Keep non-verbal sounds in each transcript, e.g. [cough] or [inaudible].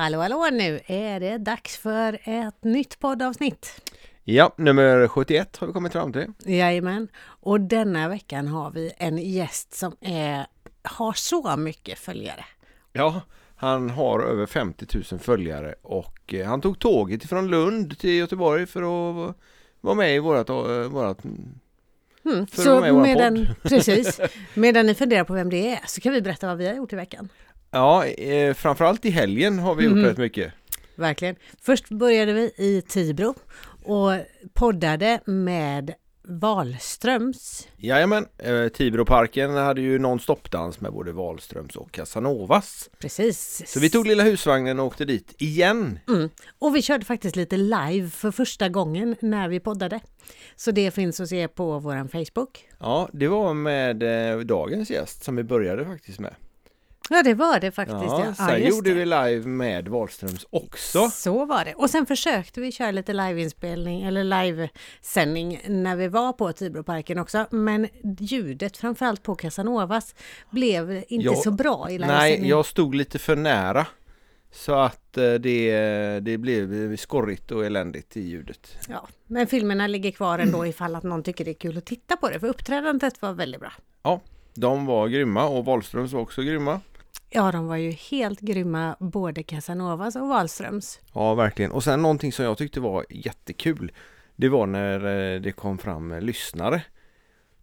Hallå hallå, nu är det dags för ett nytt poddavsnitt. Ja, nummer 71 har vi kommit fram till. Jajamän. Och denna veckan har vi en gäst som är, har så mycket följare. Ja, han har över 50 000 följare och eh, han tog tåget från Lund till Göteborg för att vara med i vårat, eh, vårat Mm. Så med medan, precis, [laughs] medan ni funderar på vem det är så kan vi berätta vad vi har gjort i veckan. Ja, eh, framförallt i helgen har vi gjort Mhm. rätt mycket. Verkligen. Först började vi i Tibro och poddade med Wahlströms. Jajamän, eh, Tibroparken hade ju non-stop-dans med både Wahlströms och Casanovas. Precis. Så vi tog lilla husvagnen och åkte dit igen. Mm. Och vi körde faktiskt lite live för första gången när vi poddade. Så det finns att se på vår Facebook. Ja, det var med eh, dagens gäst som vi började faktiskt med. Ja, det var det faktiskt. Ja, Ja, sen just gjorde det. vi live med Wahlströms också. Så var det. Och sen försökte vi köra lite liveinspelning eller livesändning när vi var på Tibroparken också. Men ljudet, framförallt på Casanovas, blev inte Ja, så bra i livesändning. Nej, jag stod lite för nära. Så att eh, det, det blev skorrigt och eländigt i ljudet. Ja, men filmerna ligger kvar ändå [clears throat] ifall att någon tycker det är kul att titta på det. För uppträdandet var väldigt bra. De var grymma och Wahlströms var också grymma. Ja, de var ju helt grymma, både Casanovas och Wahlströms. Ja, verkligen. Och sen någonting som jag tyckte var jättekul. Det var när eh, det kom fram lyssnare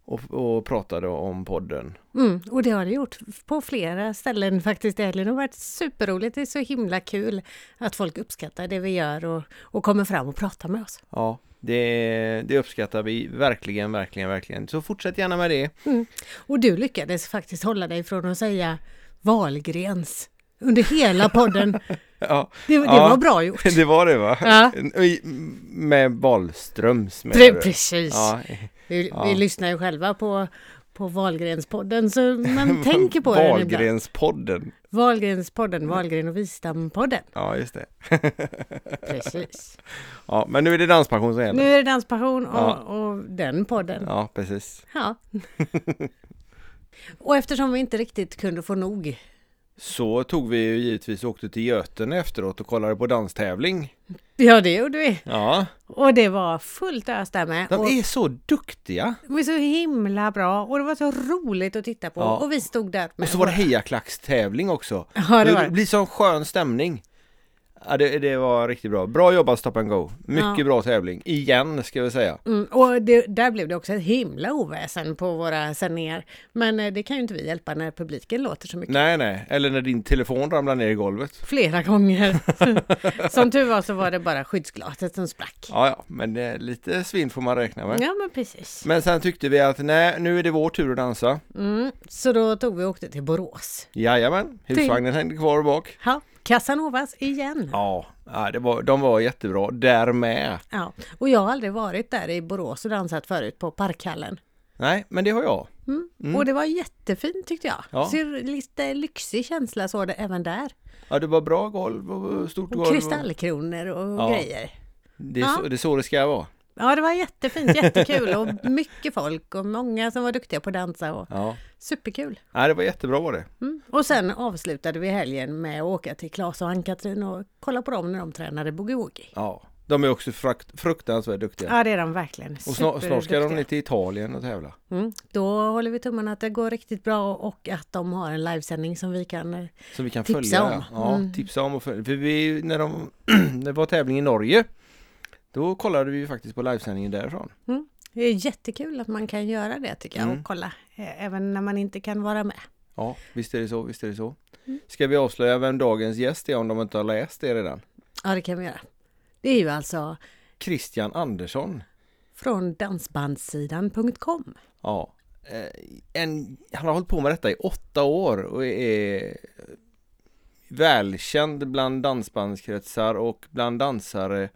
och, och pratade om podden. Mm, och det har det gjort på flera ställen faktiskt. Det har varit superroligt. Det är så himla kul att folk uppskattar det vi gör och, och kommer fram och pratar med oss. Ja, det, det uppskattar vi verkligen, verkligen, verkligen. Så fortsätt gärna med det. Och du lyckades faktiskt hålla dig från att säga Wahlgrens under hela podden. [laughs] Ja, Det, det Ja. var bra gjort. [laughs] det var det va? Ja. Med Wahlströms menar Pre- du? precis. Ja, Vi, vi lyssnar ju själva på, på Wahlgrenspodden så [laughs] man tänker på den ibland. Wahlgrenspodden. Wahlgrenspodden, Wahlgren och Wistam-podden. Ja, just det. Precis. Ja, men nu är det danspassion som Nu gäller. är det Danspassion och, och den podden. Ja, precis. Ja. Och eftersom vi inte riktigt kunde få nog. Så tog vi ju givetvis och åkte till Götene efteråt och kollade på danstävling. Ja, det gjorde vi. Ja, Och det var fullt ös där med. de och är så duktiga. de är så himla bra och det var så roligt att titta på. Ja. Och vi stod där med Och så var det hejaklackstävling också. Ja, det var Det det. blir sån skön stämning. Ja, det, det var riktigt bra. Bra jobbat Stop and Go. Mycket Ja. bra tävling. Igen, ska vi säga. Mm, och det, där blev det också ett himla oväsen på våra sändningar. Men eh, det kan ju inte vi hjälpa när publiken låter så mycket. Nej, nej. Eller när din telefon ramlar ner i golvet. Flera gånger. [laughs] som tur var så var det bara skyddsglaset som sprack. Ja, ja, men eh, lite svinn får man räkna med. Ja, men precis. Men sen tyckte vi att nej, nu är det vår tur att dansa. Mm, så då tog vi och åkte till Borås. Jajamän, husvagnen hängde kvar bak. Ja, Casanovas igen. Ja, det var, de var jättebra där med. Ja, och jag har aldrig varit där i Borås och dansat förut på Parkhallen. Nej, men det har jag. Mm. Mm. Och det var jättefint tyckte jag. Ja. Så lite lyxig känsla så det även där. Ja, det var bra golv och stort Och golv. kristallkronor och Ja. grejer. Det är, Ja. så, det är så det ska vara. Ja, det var jättefint, jättekul och mycket folk och många som var duktiga på att dansa och Ja. superkul. ja, det var jättebra var det. Mm. Och sen avslutade vi helgen med att åka till Klas och Ann-Katrin och kolla på dem när de tränade boogie-woogie. Ja, de är också frukt, fruktansvärt duktiga. Ja, det är de verkligen. och snart, snart ska de ner till Italien och tävla. Mm. Då håller vi tummarna att det går riktigt bra och att de har en livesändning som vi kan... eh, Som vi kan Tipsa följa. om. Ja, Mm. tipsa om och följa. För vi, när, de, [clears throat] det var tävling i Norge, då kollade vi ju faktiskt på livesändningen därifrån. Det är jättekul att man kan göra det tycker jag Mm. och kolla eh, även när man inte kan vara med. Ja, visst är det så, visst är det så. Mm. Ska vi avslöja vem dagens gäst är om de inte har läst det redan? Ja, det kan vi göra. Det är ju alltså Christian Andersson. från dansbandssidan.com. Ja, eh, en, han har hållit på med detta i åtta år och är välkänd bland dansbandskretsar och bland dansare.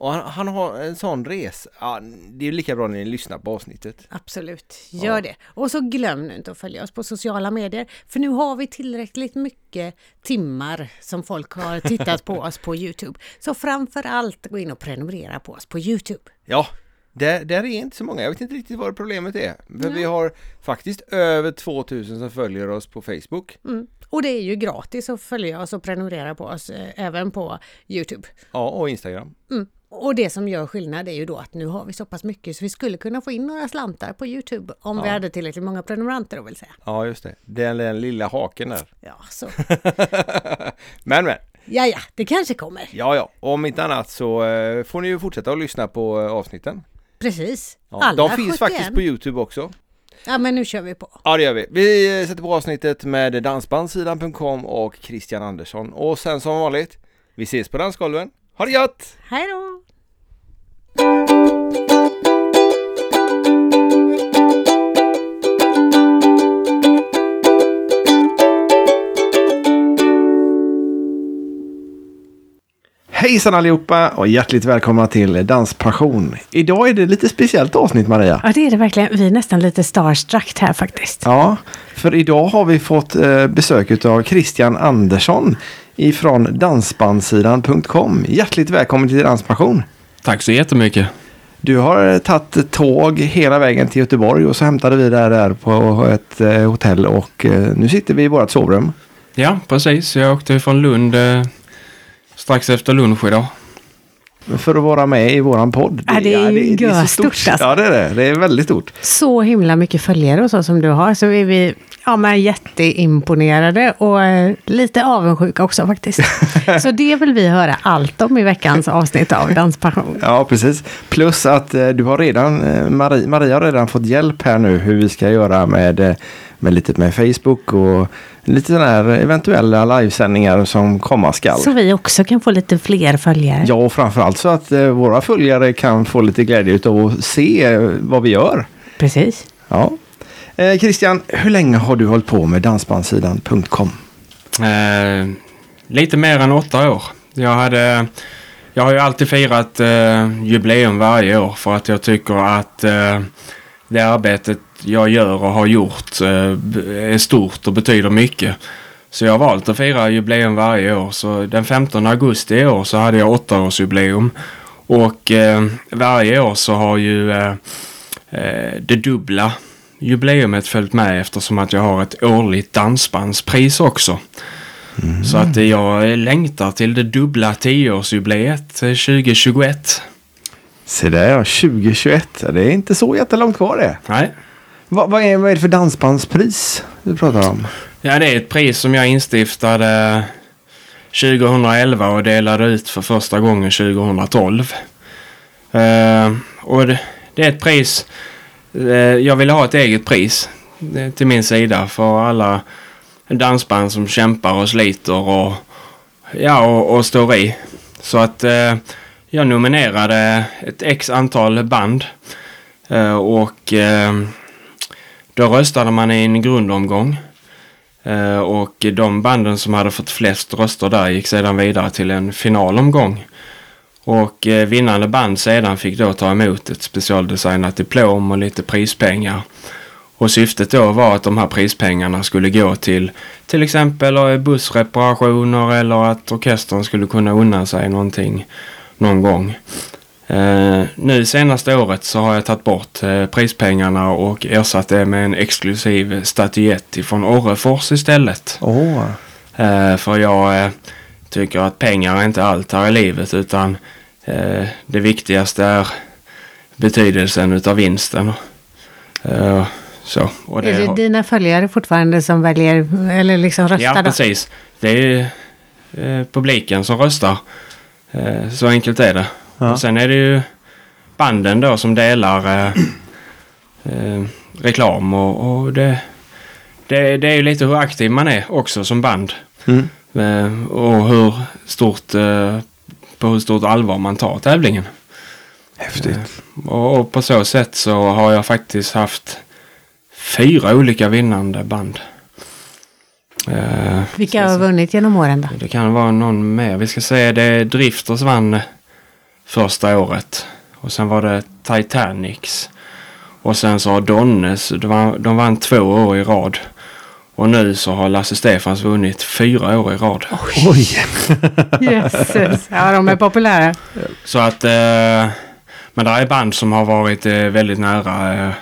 Och han, han har en sån resa. Ja, det är lika bra när ni lyssnar på avsnittet. Absolut, gör Ja. det. Och så glöm nu inte att följa oss på sociala medier. För nu har vi tillräckligt mycket timmar som folk har tittat på [laughs] oss på Youtube. Så framför allt gå in och prenumerera på oss på Youtube. Ja, Där, där är inte så många. Jag vet inte riktigt vad problemet är. För Nej. vi har faktiskt över 2000 som följer oss på Facebook. Mm. Och det är ju gratis att följa oss och prenumerera på oss eh, även på Youtube. Ja, och Instagram. Mm. Och det som gör skillnad är ju då att nu har vi så pass mycket så vi skulle kunna få in några slantar på Youtube om vi Ja. hade tillräckligt många prenumeranter då vill säga. Ja, just det. Den, den lilla haken där. Ja, så. [laughs] men, men. ja, ja, det kanske kommer. Ja, ja. Om inte annat så eh, får ni ju fortsätta att lyssna på eh, avsnitten. Precis. Ja, Alla de finns 71. faktiskt på Youtube också. Ja, men nu kör vi på. Ja, det gör vi. Vi eh, sätter på avsnittet med dansbandsidan.com och Christian Andersson. Och sen som vanligt, vi ses på dansgolven. Ha det gött! Hej då! Hejsan allihopa och hjärtligt välkomna till Danspassion. Idag är det lite speciellt avsnitt Maria. Ja, det är det verkligen. Vi är nästan lite starstruck här faktiskt. Ja, för idag har vi fått eh, besök av Christian Andersson ifrån dansbandsidan.com. Hjärtligt välkommen till Danspassion. Tack så jättemycket. Du har eh, tagit tåg hela vägen till Göteborg och så hämtade vi där, där på ett eh, hotell och eh, nu sitter vi i vårt sovrum. Ja, precis. Jag åkte från Lund eh, strax efter lunch idag. För att vara med i våran podd. Ja, det är ju så görstort, alltså. Ja, det är det. Det är väldigt stort. Så himla mycket följare och så som du har så är vi ja, men jätteimponerade och eh, lite avundsjuka också faktiskt. [laughs] så det vill vi höra allt om i veckans avsnitt av Danspassion. Ja, precis. Plus att eh, du har redan, eh, Maria, Maria har redan fått hjälp här nu hur vi ska göra med, eh, med lite med Facebook och lite sådana här eventuella livesändningar som komma skall. Så vi också kan få lite fler följare. Ja, och framförallt så att eh, våra följare kan få lite glädje av att se eh, vad vi gör. Precis. Ja. Eh, Christian, hur länge har du hållit på med dansbandsidan.com? Eh, lite mer än åtta år. Jag, hade, jag har ju alltid firat eh, jubileum varje år för att jag tycker att eh, det arbetet jag gör och har gjort eh, är stort och betyder mycket. Så jag har valt att fira jubileum varje år. Så den 15 augusti i år så hade jag åttaårsjubileum. Och eh, varje år så har ju eh, eh, det dubbla jubileumet följt med eftersom att jag har ett årligt dansbandspris också. Så att eh, jag längtar till det dubbla tioårsjubileet eh, 2021. Se där ja, 2021. Ja, Det är inte så jättelångt kvar det. Nej. Vad, vad, är, vad är det för dansbandspris du pratar om? Ja, det är ett pris som jag instiftade 2011 och delade ut för första gången 2012. Uh, eh, och det, det är ett pris, Uh, jag ville ha ett eget pris eh, till min sida för alla dansband som kämpar och sliter och, ja, och, och står i. Så att jag nominerade ett x antal band och då röstade man i en grundomgång. Eh, och de banden som hade fått flest röster där gick sedan vidare till en finalomgång. Och eh, vinnande band sedan fick då ta emot ett specialdesignat diplom och lite prispengar. Och syftet då var att de här prispengarna skulle gå till till exempel eh, bussreparationer eller att orkestern skulle kunna unna sig någonting någon gång. Eh, nu senaste året så har jag tagit bort eh, prispengarna och ersatt det med en exklusiv statyett från Orrefors istället. Åh, Eh, för jag eh, tycker att pengar är inte allt här i livet utan eh, det viktigaste är betydelsen utav vinsten. Eh, så. Och Är det har- dina följare fortfarande som väljer eller liksom röstar? Ja, då? precis. Det är eh, publiken som röstar. Eh, så enkelt är det. Ja. Och sen är det ju banden då som delar eh, eh, reklam och, och det, det, det är ju lite hur aktiv man är också som band. Mm. Eh, och hur stort, eh, på hur stort allvar man tar tävlingen. häftigt. Och, och på så sätt så har jag faktiskt haft fyra olika vinnande band. Eh, Vilka har vunnit genom åren då? det kan vara någon mer. Vi ska säga det Drifters vann första året. Och sen var det Titanics. Och sen så har Donnes, de vann, de vann två år i rad. Och nu så har Lasse Stefans vunnit fyra år i rad. Oj! [laughs] Jösses, ja de är populära. Så att... Eh, Men det är band som har varit eh, väldigt nära. Eh,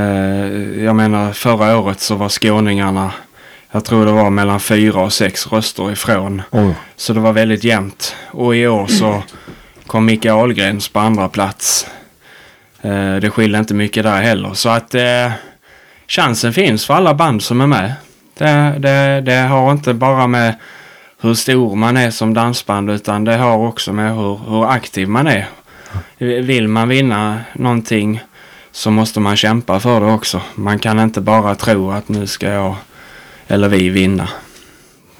eh, jag menar förra året så var skåningarna, jag tror det var mellan fyra och sex röster ifrån. Oj. Så det var väldigt jämnt. Och i år så [clears throat] kom Micke Ahlgrens på andra plats. Eh, det skiljer inte mycket där heller. Så att eh, chansen finns för alla band som är med. Det, det, det har inte bara med hur stor man är som dansband utan det har också med hur, hur aktiv man är. Vill man vinna någonting så måste man kämpa för det också. Man kan inte bara tro att nu ska jag eller vi vinna.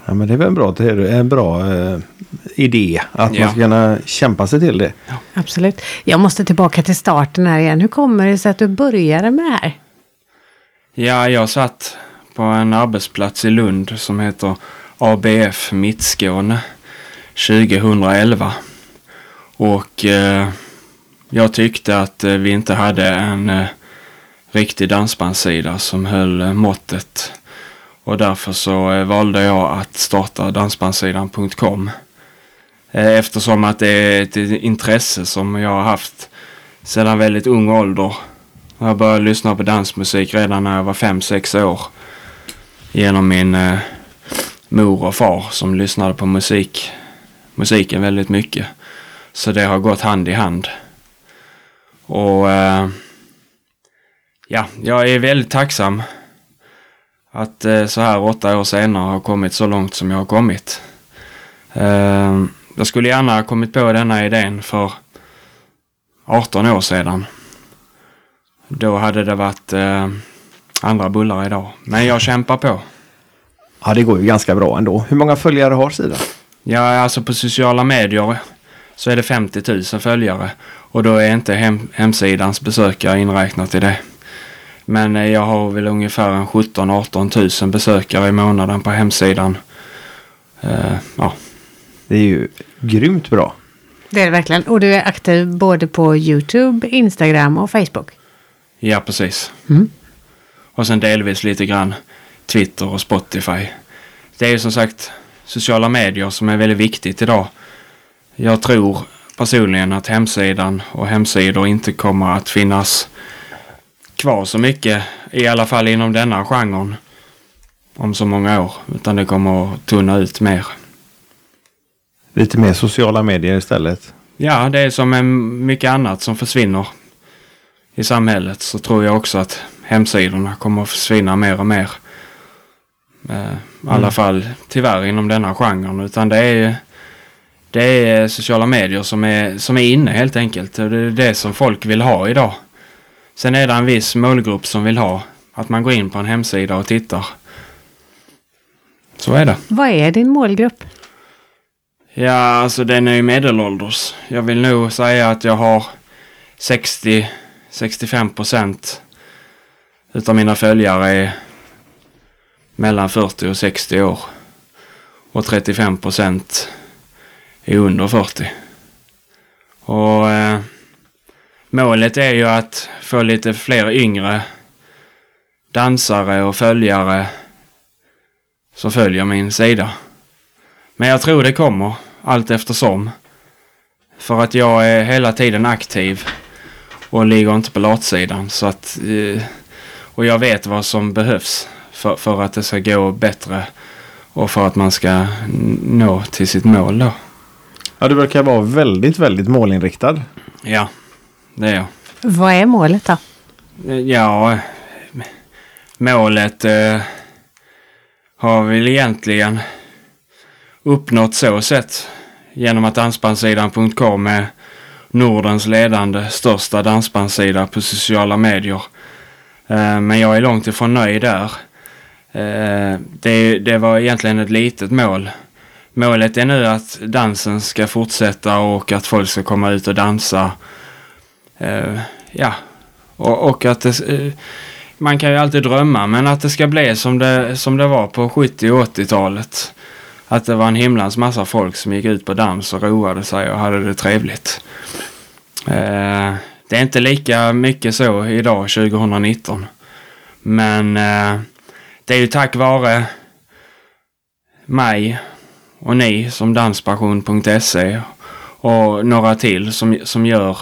Ja, men det är väl en bra, en bra eh, idé att Ja. man ska kunna kämpa sig till det. Absolut. Jag måste tillbaka till starten här igen. Hur kommer det sig att du började med det här? Ja, jag satt på en arbetsplats i Lund som heter ABF Mittskåne 2011. Och eh, jag tyckte att eh, vi inte hade en eh, riktig dansbandssida som höll eh, måttet. Och därför så eh, valde jag att starta dansbandssidan.com. Eh, eftersom att det är ett intresse som jag har haft sedan väldigt ung ålder. Jag började lyssna på dansmusik redan när jag var 5-6 år. Genom min eh, mor och far som lyssnade på musik, musiken väldigt mycket. Så det har gått hand i hand. Och eh, ja, jag är väldigt tacksam att eh, så här åtta år senare har kommit så långt som jag har kommit. Eh, jag skulle gärna ha kommit på denna idén för 18 år sedan. Då hade det varit eh, andra bullar idag. Men jag kämpar på. Ja, det går ju ganska bra ändå. Hur många följare har sidan? Ja, alltså på sociala medier så är det 50 000 följare. Och då är inte hem, hemsidans besökare inräknat i det. Men eh, jag har väl ungefär en 17-18 000 besökare i månaden på hemsidan. Eh, ja, Det är ju grymt bra. Det är det verkligen. Och du är aktiv både på YouTube, Instagram och Facebook. ja, precis. Mm. Och sen delvis lite grann Twitter och Spotify. Det är ju som sagt sociala medier som är väldigt viktigt idag. Jag tror personligen att hemsidan och hemsidor inte kommer att finnas kvar så mycket. I alla fall inom denna genren. Om så många år. Utan det kommer att tunna ut mer. Lite mer sociala medier istället. Ja, det är som en mycket annat som försvinner i samhället. Så tror jag också att hemsidorna kommer att försvinna mer och mer. Eh, I alla fall tyvärr inom denna genren. Utan det är, det är sociala medier som är, som är inne helt enkelt. Det är det som folk vill ha idag. Sen är det en viss målgrupp som vill ha att man går in på en hemsida och tittar. Så är det. Vad är din målgrupp? Ja, alltså den är ju medelålders. Jag vill nog säga att jag har 60-65 procent utav mina följare är mellan 40 och 60 år. Och 35 procent är under 40. Och eh, målet är ju att få lite fler yngre dansare och följare som följer min sida. Men jag tror det kommer allt eftersom. För att jag är hela tiden aktiv och ligger inte på latsidan. Så att, eh, och jag vet vad som behövs för, för att det ska gå bättre och för att man ska nå till sitt mål då. Ja, du verkar vara väldigt, väldigt målinriktad. Ja, det är jag. Vad är målet då? Ja, målet eh, har väl egentligen uppnått så sett genom att dansbandsidan.com är Nordens ledande största dansbandssida på sociala medier. Eh, men jag är långt ifrån nöjd där. Eh, det, det var egentligen ett litet mål. Målet är nu att dansen ska fortsätta och att folk ska komma ut och dansa. Eh, ja, och, och att det, eh, man kan ju alltid drömma men att det ska bli som det, som det var på 70 och 80-talet. Att det var en himlans massa folk som gick ut på dans och roade sig och hade det trevligt. Eh, det är inte lika mycket så idag 2019. Men eh, det är ju tack vare mig och ni som danspassion.se och några till som, som gör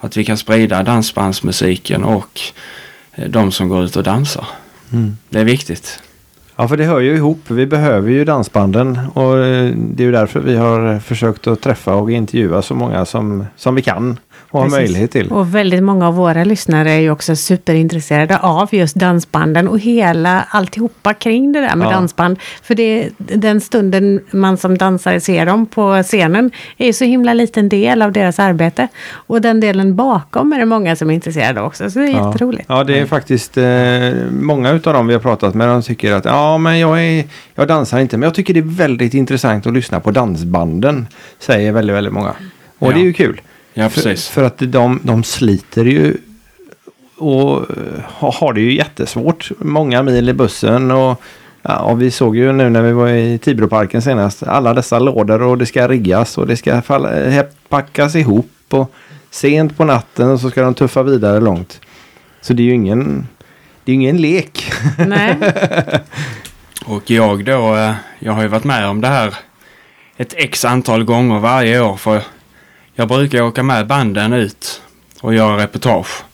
att vi kan sprida dansbandsmusiken och eh, de som går ut och dansar. Mm. Det är viktigt. Ja, för det hör ju ihop. Vi behöver ju dansbanden och eh, det är ju därför vi har försökt att träffa och intervjua så många som, som vi kan och har möjlighet till. Och väldigt många av våra lyssnare är ju också superintresserade av just dansbanden och hela alltihopa kring det där med Ja. dansband. För det, den stunden man som dansare ser dem på scenen är ju så himla liten del av deras arbete. Och den delen bakom är det många som är intresserade också, så det är Ja. jätteroligt. Ja, det är faktiskt eh, många utav dem vi har pratat med. De tycker att ja, men jag, är, jag dansar inte, men jag tycker det är väldigt intressant att lyssna på dansbanden. Säger väldigt, väldigt många. Och Ja. det är ju kul. Ja, För, precis. för att de, de sliter ju och eh, ha- har det ju jättesvårt. Många mil i bussen och Ja, och vi såg ju nu när vi var i Tibroparken senast. Alla dessa lådor och det ska riggas och det ska falla, eh, packas ihop. Och sent på natten och så ska de tuffa vidare långt. Så det är ju ingen, det är ingen lek. Nej, [laughs] Och jag då, eh, jag har ju varit med om det här ett x antal gånger varje år. För jag brukar åka med banden ut och göra reportage.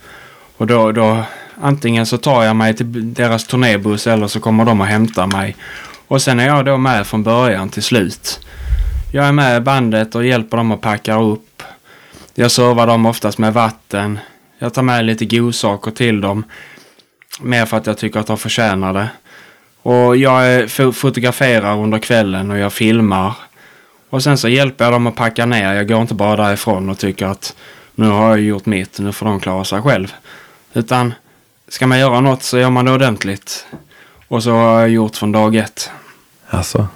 Och då, då antingen så tar jag mig till deras turnébuss eller så kommer de och hämtar mig. Och sen är jag då med från början till slut. Jag är med bandet och hjälper dem att packa upp. Jag servar dem oftast med vatten. Jag tar med lite godsaker till dem. Mer för att jag tycker att de förtjänar det. Och jag fotograferar under kvällen och jag filmar. Och sen så hjälper jag dem att packa ner. Jag går inte bara därifrån och tycker att nu har jag gjort mitt, nu får de klara sig själv. Utan ska man göra något så gör man det ordentligt. Och så har jag gjort från dag ett. Alltså.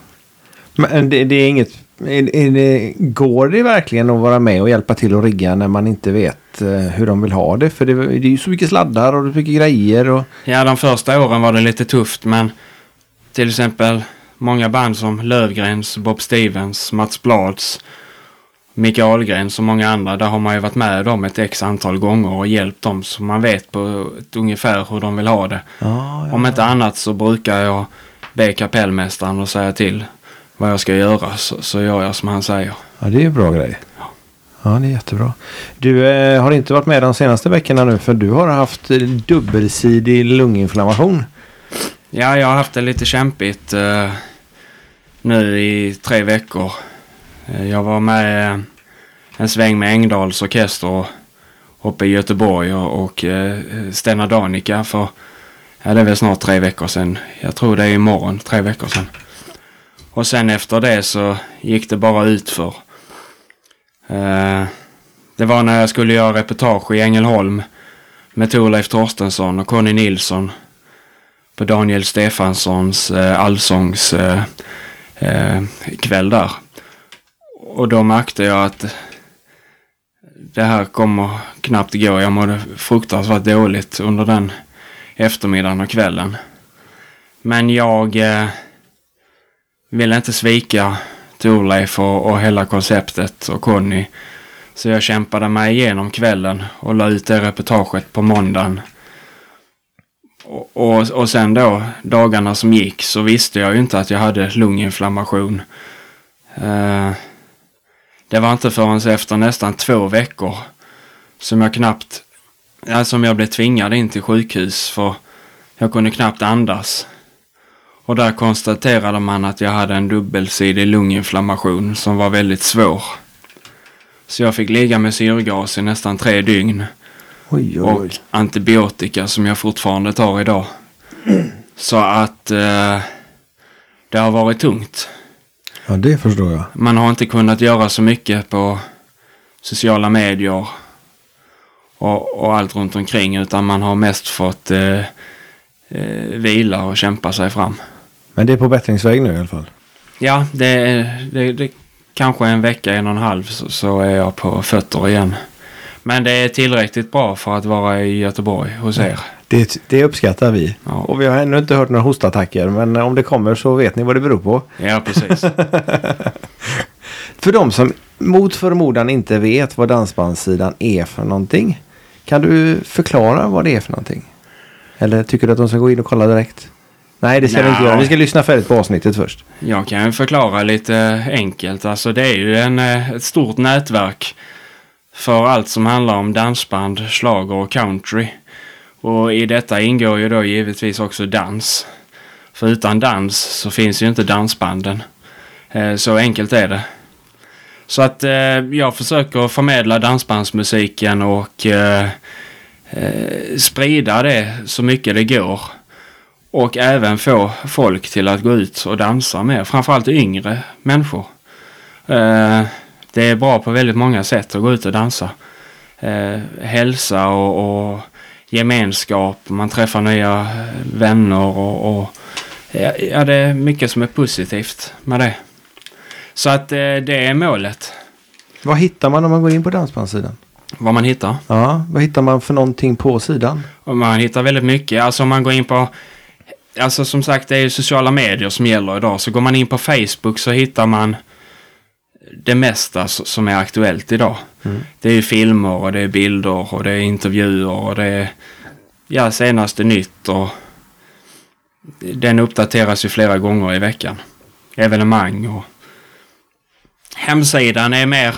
Men det, det är inget... Är, är det, går det verkligen att vara med och hjälpa till att rigga när man inte vet eh, hur de vill ha det? För det, det är ju så mycket sladdar och det är mycket grejer. Och, Ja, de första åren var det lite tufft men till exempel många band som Lövgrens, Bob Stevens, Mats Blads, Micke Ahlgrens och många andra. Där har man ju varit med dem ett x antal gånger och hjälpt dem så man vet på ett ungefär hur de vill ha det. ja, Om inte annat så brukar jag be kapellmästaren och säga till vad jag ska göra så, så gör jag som han säger. ja, det är ju bra grej. Ja, det är jättebra. Du eh, har inte varit med de senaste veckorna nu för du har haft dubbelsidig lunginflammation. Ja, jag har haft det lite kämpigt eh, nu i tre veckor. Eh, jag var med en sväng med Engdahls orkester uppe i Göteborg och, och eh, Stena Danica för, ja det är väl snart tre veckor sedan. Jag tror det är imorgon, tre veckor sedan. Och sen efter det så gick det bara utför. för. det var när jag skulle göra reportage i Ängelholm med Torleif Torstensson och Conny Nilsson på Daniel Stefanssons allsångs eh, kväll där. Och då märkte jag att det här kommer knappt gå. Jag mådde fruktansvärt dåligt under den eftermiddagen och kvällen. Men jag eh, ville inte svika Torleif och, och hela konceptet och Conny. Så jag kämpade mig igenom kvällen och la ut det reportaget på måndagen. Och, och, och sen då, dagarna som gick, så visste jag ju inte att jag hade lunginflammation. Eh, det var inte förrän efter nästan två veckor som jag knappt, ja, som jag blev tvingad in till sjukhus för jag kunde knappt andas. Och där konstaterade man att jag hade en dubbelsidig lunginflammation som var väldigt svår. Så jag fick ligga med syrgas i nästan tre dygn Oj, oj, och oj. antibiotika som jag fortfarande tar idag. Så att eh, det har varit tungt. Ja, det förstår jag. Man har inte kunnat göra så mycket på sociala medier och, och allt runt omkring utan man har mest fått eh, eh, vila och kämpa sig fram. Men det är på bättringsväg nu i alla fall. Ja, det, det, det kanske en vecka, en och en halv så, så är jag på fötter igen. Men det är tillräckligt bra för att vara i Göteborg hos er. Det, det uppskattar vi. Ja. Och vi har ännu inte hört några hostattacker. Men om det kommer så vet ni vad det beror på. Ja, precis. [laughs] För de som mot förmodan inte vet vad dansbandssidan är för någonting. Kan du förklara vad det är för någonting? Eller tycker du att de ska gå in och kolla direkt? Nej, det ska vi inte göra. Vi ska lyssna färdigt på avsnittet först. Jag kan förklara lite enkelt. Alltså det är ju en, eh, ett stort nätverk för allt som handlar om dansband, schlager och country. Och i detta ingår ju då givetvis också dans. För utan dans så finns ju inte dansbanden. Eh, så enkelt är det. Så att eh, jag försöker förmedla dansbandsmusiken och eh, sprida det så mycket det går. Och även få folk till att gå ut och dansa mer. Framförallt yngre människor. Det är bra på väldigt många sätt att gå ut och dansa. Eh, hälsa och, och gemenskap. Man träffar nya vänner och, och ja, det är mycket som är positivt med det. Så att eh, det är målet. Vad hittar man om man går in på dansbandssidan? Vad man hittar. Ja, vad hittar man för någonting på sidan? Och man hittar väldigt mycket. Alltså om man går in på... Alltså som sagt det är ju sociala medier som gäller idag. Så går man in på Facebook så hittar man det mesta som är aktuellt idag. Mm. Det är filmer och det är bilder och det är intervjuer och det är ja, senaste nytt och den uppdateras ju flera gånger i veckan. Evenemang och hemsidan är mer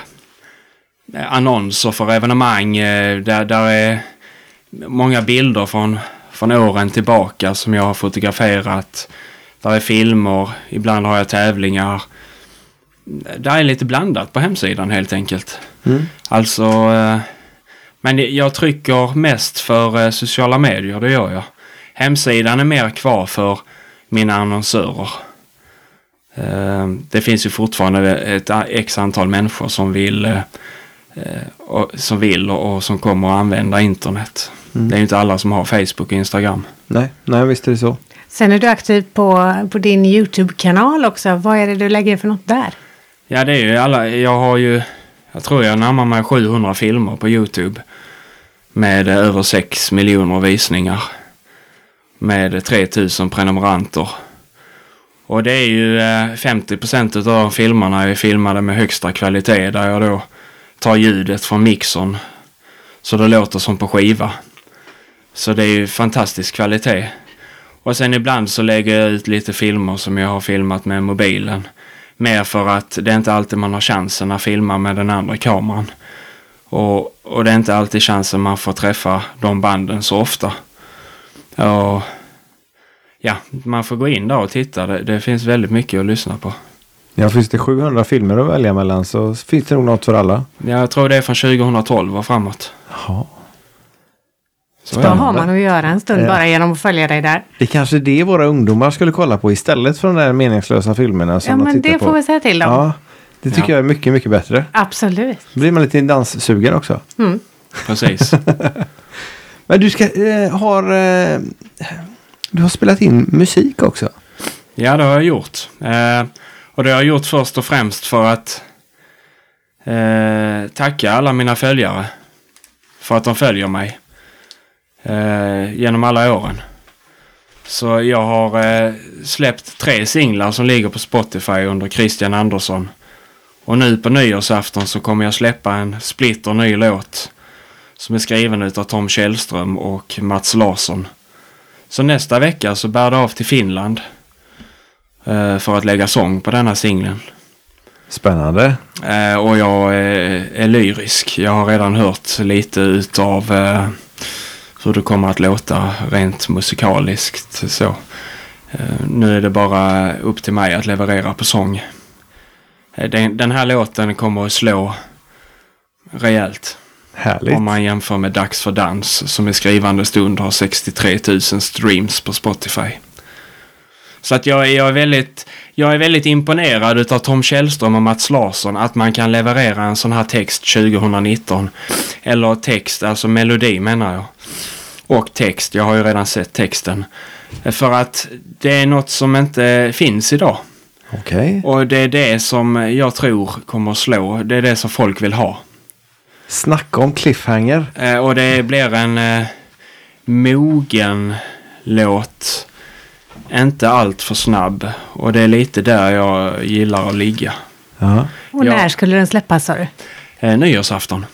eh, annonser för evenemang eh, där, där är många bilder från, från åren tillbaka som jag har fotograferat. Där är filmer, ibland har jag tävlingar. Det är lite blandat på hemsidan helt enkelt. Mm. Alltså, eh, men jag trycker mest för eh, sociala medier, det gör jag. Hemsidan är mer kvar för mina annonsörer. Eh, Det finns ju fortfarande ett x antal människor som vill, och, som vill och, och som kommer att använda internet. Mm. Det är ju inte alla som har Facebook och Instagram. Nej, nej, visst är det så. Sen är du aktiv på, på din YouTube-kanal också. Vad är det du lägger för något där? Ja, det är ju alla. Jag har ju, jag tror jag närmar mig 700 filmer på YouTube. Med över 6 miljoner visningar. Med 3000 prenumeranter. Och det är ju eh, 50 procent av de filmerna är filmade med högsta kvalitet. Där jag då tar ljudet från mixern. Så det låter som på skiva. Så det är ju fantastisk kvalitet. Och sen ibland så lägger jag ut lite filmer som jag har filmat med mobilen. Mer för att det är inte alltid man har chansen att filma med den andra kameran. Och, och det är inte alltid chansen man får träffa de banden så ofta. Och ja, man får gå in där och titta. Det, det finns väldigt mycket att lyssna på. Ja, finns det 700 filmer att välja mellan så finns det nog något för alla. Jag tror det är från 2012 och framåt. Ja. Så Då är det. har man att göra en stund Ja. bara genom att följa dig där. Det är kanske det våra ungdomar skulle kolla på istället för de där meningslösa filmerna som Ja, men det på. får vi säga till dem. Ja, det tycker Ja. jag är mycket, mycket bättre. Absolut. Då blir man lite danssugen också. Mm. Precis. [laughs] Men du ska, eh, har, eh, du har spelat in musik också. Ja, det har jag gjort. Eh, och det har jag gjort först och främst för att eh, tacka alla mina följare. För att de följer mig. Eh, genom alla åren. Så jag har eh, släppt tre singlar som ligger på Spotify under Christian Andersson. Och nu på nyårsafton så kommer jag släppa en splitter ny låt. Som är skriven utav Tom Källström och Mats Larsson. Så nästa vecka så bär det av till Finland eh, för att lägga sång på denna singeln. Spännande. Eh, och jag är, är lyrisk. Jag har redan hört lite utav eh, hur det kommer att låta rent musikaliskt. Så. Eh, nu är det bara upp till mig att leverera på sång. Eh, den, den här låten kommer att slå rejält. Härligt. Om man jämför med Dags för dans som i skrivande stund har 63 000 streams på Spotify. Så att jag, är- jag, är väldigt, jag är väldigt imponerad utav Tom Källström och Mats Larsson att man kan leverera en sån här text 2019. Eller text, alltså melodi menar jag. Och text, jag har ju redan sett texten. För att det är något som inte finns idag. Okej. Och det är det som jag tror kommer slå. Det är det som folk vill ha. Snacka om cliffhanger. Eh, och det blir en eh, mogen låt. Inte allt för snabb. Och det är lite där jag gillar att ligga. Ja. Och när skulle den släppas sa du? Eh, nyårsafton.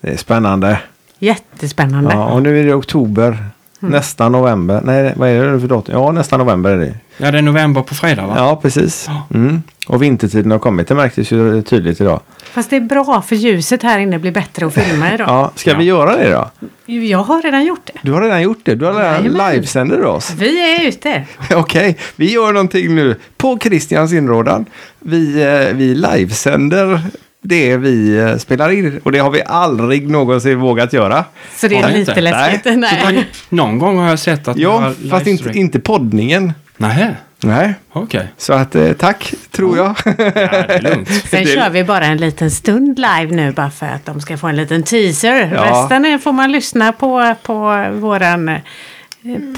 Det är spännande. Jättespännande. Ja, och nu är det oktober. Nästan november. Nej, vad är det för datum? Ja, nästan november är det. Ja, det är november på fredag va? Ja, precis. Mm. Och vintertiden har kommit. Det märktes ju tydligt idag. Fast det är bra för ljuset här inne blir bättre att filma idag. Ja, ska vi göra det då? Jag har redan gjort det. Du har redan gjort det. Du har redan Jajamän. livesänder oss. Vi är ute. [laughs] Okej, vi gör någonting nu på Christians inrådan. Vi, eh, vi livesänder det vi eh, spelar in och det har vi aldrig någonsin vågat göra. Så det är lite läskigt. Nej. Någon gång har jag sett att Ja, fast inte, inte poddningen. Nähä, Nej, okej. så att eh, tack tror jag. Ja, det är lugnt. [laughs] Sen Det- kör vi bara en liten stund live nu bara för att de ska få en liten teaser. Ja. Resten är- får man lyssna på på våran eh,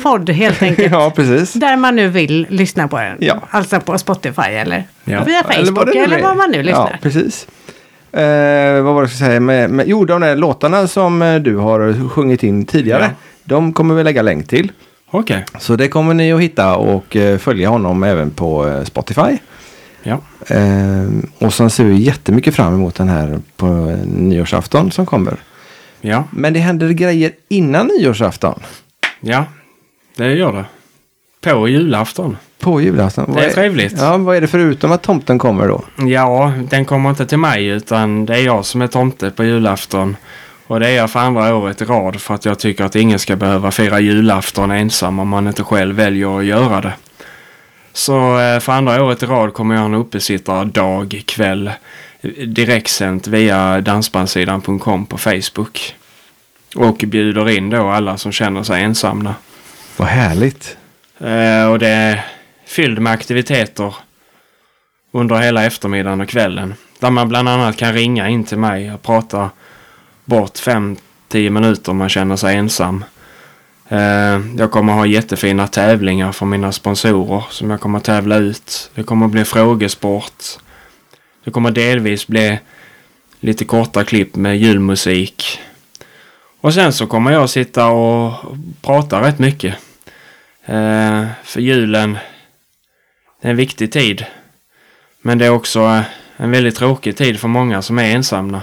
podd helt [laughs] enkelt. ja, precis. Där man nu vill lyssna på den. Ja. Alltså på Spotify eller Ja. via Facebook vad det eller, nu är. var man nu lyssnar. Ja, precis. Eh, vad var det jag skulle säga? Med, med, jo, de där låtarna som eh, du har sjungit in tidigare. Ja. De kommer vi lägga länk till. Okej, Så det kommer ni att hitta och eh, följa honom även på eh, Spotify. ja. Eh, och sen ser vi jättemycket fram emot den här på eh, nyårsafton som kommer. Ja, Men det händer grejer innan nyårsafton. ja. Det gör det. På julafton. På julafton. Det är trevligt. Ja, vad är det förutom att tomten kommer då? Ja, den kommer inte till mig utan det är jag som är tomte på julafton. Och det är jag för andra året i rad för att jag tycker att ingen ska behöva fira julafton ensam om man inte själv väljer att göra det. Så eh, för andra året i rad kommer jag ha en uppesittardag kväll direktsänt via dansbandsidan.com på Facebook. Och bjuder in då alla som känner sig ensamma. Vad härligt. Eh, och det är fylld med aktiviteter under hela eftermiddagen och kvällen. Där man bland annat kan ringa in till mig och prata bort 5-10 minuter om man känner sig ensam. Eh, jag kommer ha jättefina tävlingar för mina sponsorer som jag kommer tävla ut. Det kommer bli frågesport. Det kommer delvis bli lite korta klipp med julmusik. Och sen så kommer jag sitta och prata rätt mycket. Eh, för julen det är en viktig tid. Men det är också eh, en väldigt tråkig tid för många som är ensamma.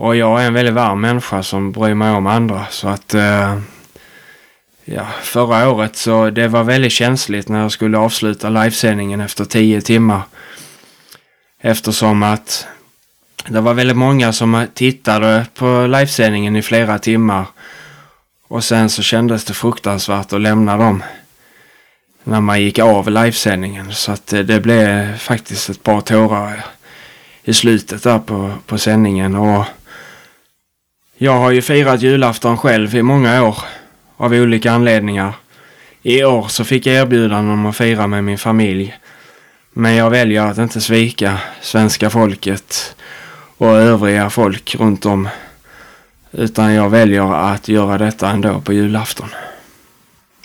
Och jag är en väldigt varm människa som bryr mig om andra. Så att eh, ja, förra året så det var väldigt känsligt när jag skulle avsluta livesändningen efter tio timmar. Eftersom att det var väldigt många som tittade på livesändningen i flera timmar. Och sen så kändes det fruktansvärt att lämna dem. När man gick av livesändningen. Så att det, det blev faktiskt ett par tårar i slutet där på, på sändningen. Och jag har ju firat julafton själv i många år. Av olika anledningar. I år så fick jag erbjudande om att fira med min familj. Men jag väljer att inte svika svenska folket och övriga folk runt om. Utan jag väljer att göra detta ändå på julafton.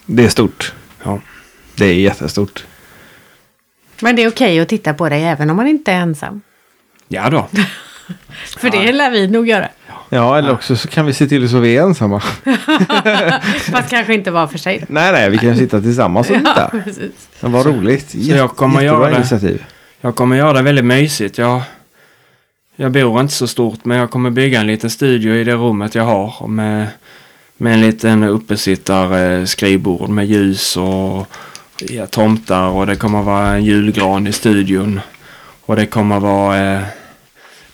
Det är stort. Ja. Det är jättestort. Men det är okej att titta på dig även om man inte är ensam. Ja då. [laughs] För det lär vi nog göra. Ja, eller också så kan vi se till så vi är ensamma. [laughs] Fast kanske inte var för sig. nej, nej, vi kan sitta tillsammans och [laughs] titta. precis. Men vad roligt. Jätte, jag kommer jättebra göra initiativ. Jag kommer göra det väldigt mysigt. Jag, jag bor inte så stort men jag kommer bygga en liten studio i det rummet jag har. och Med, med en liten uppesittare skrivbord med ljus och ja, tomtar och det kommer vara en julgran i studion. Och det kommer vara eh,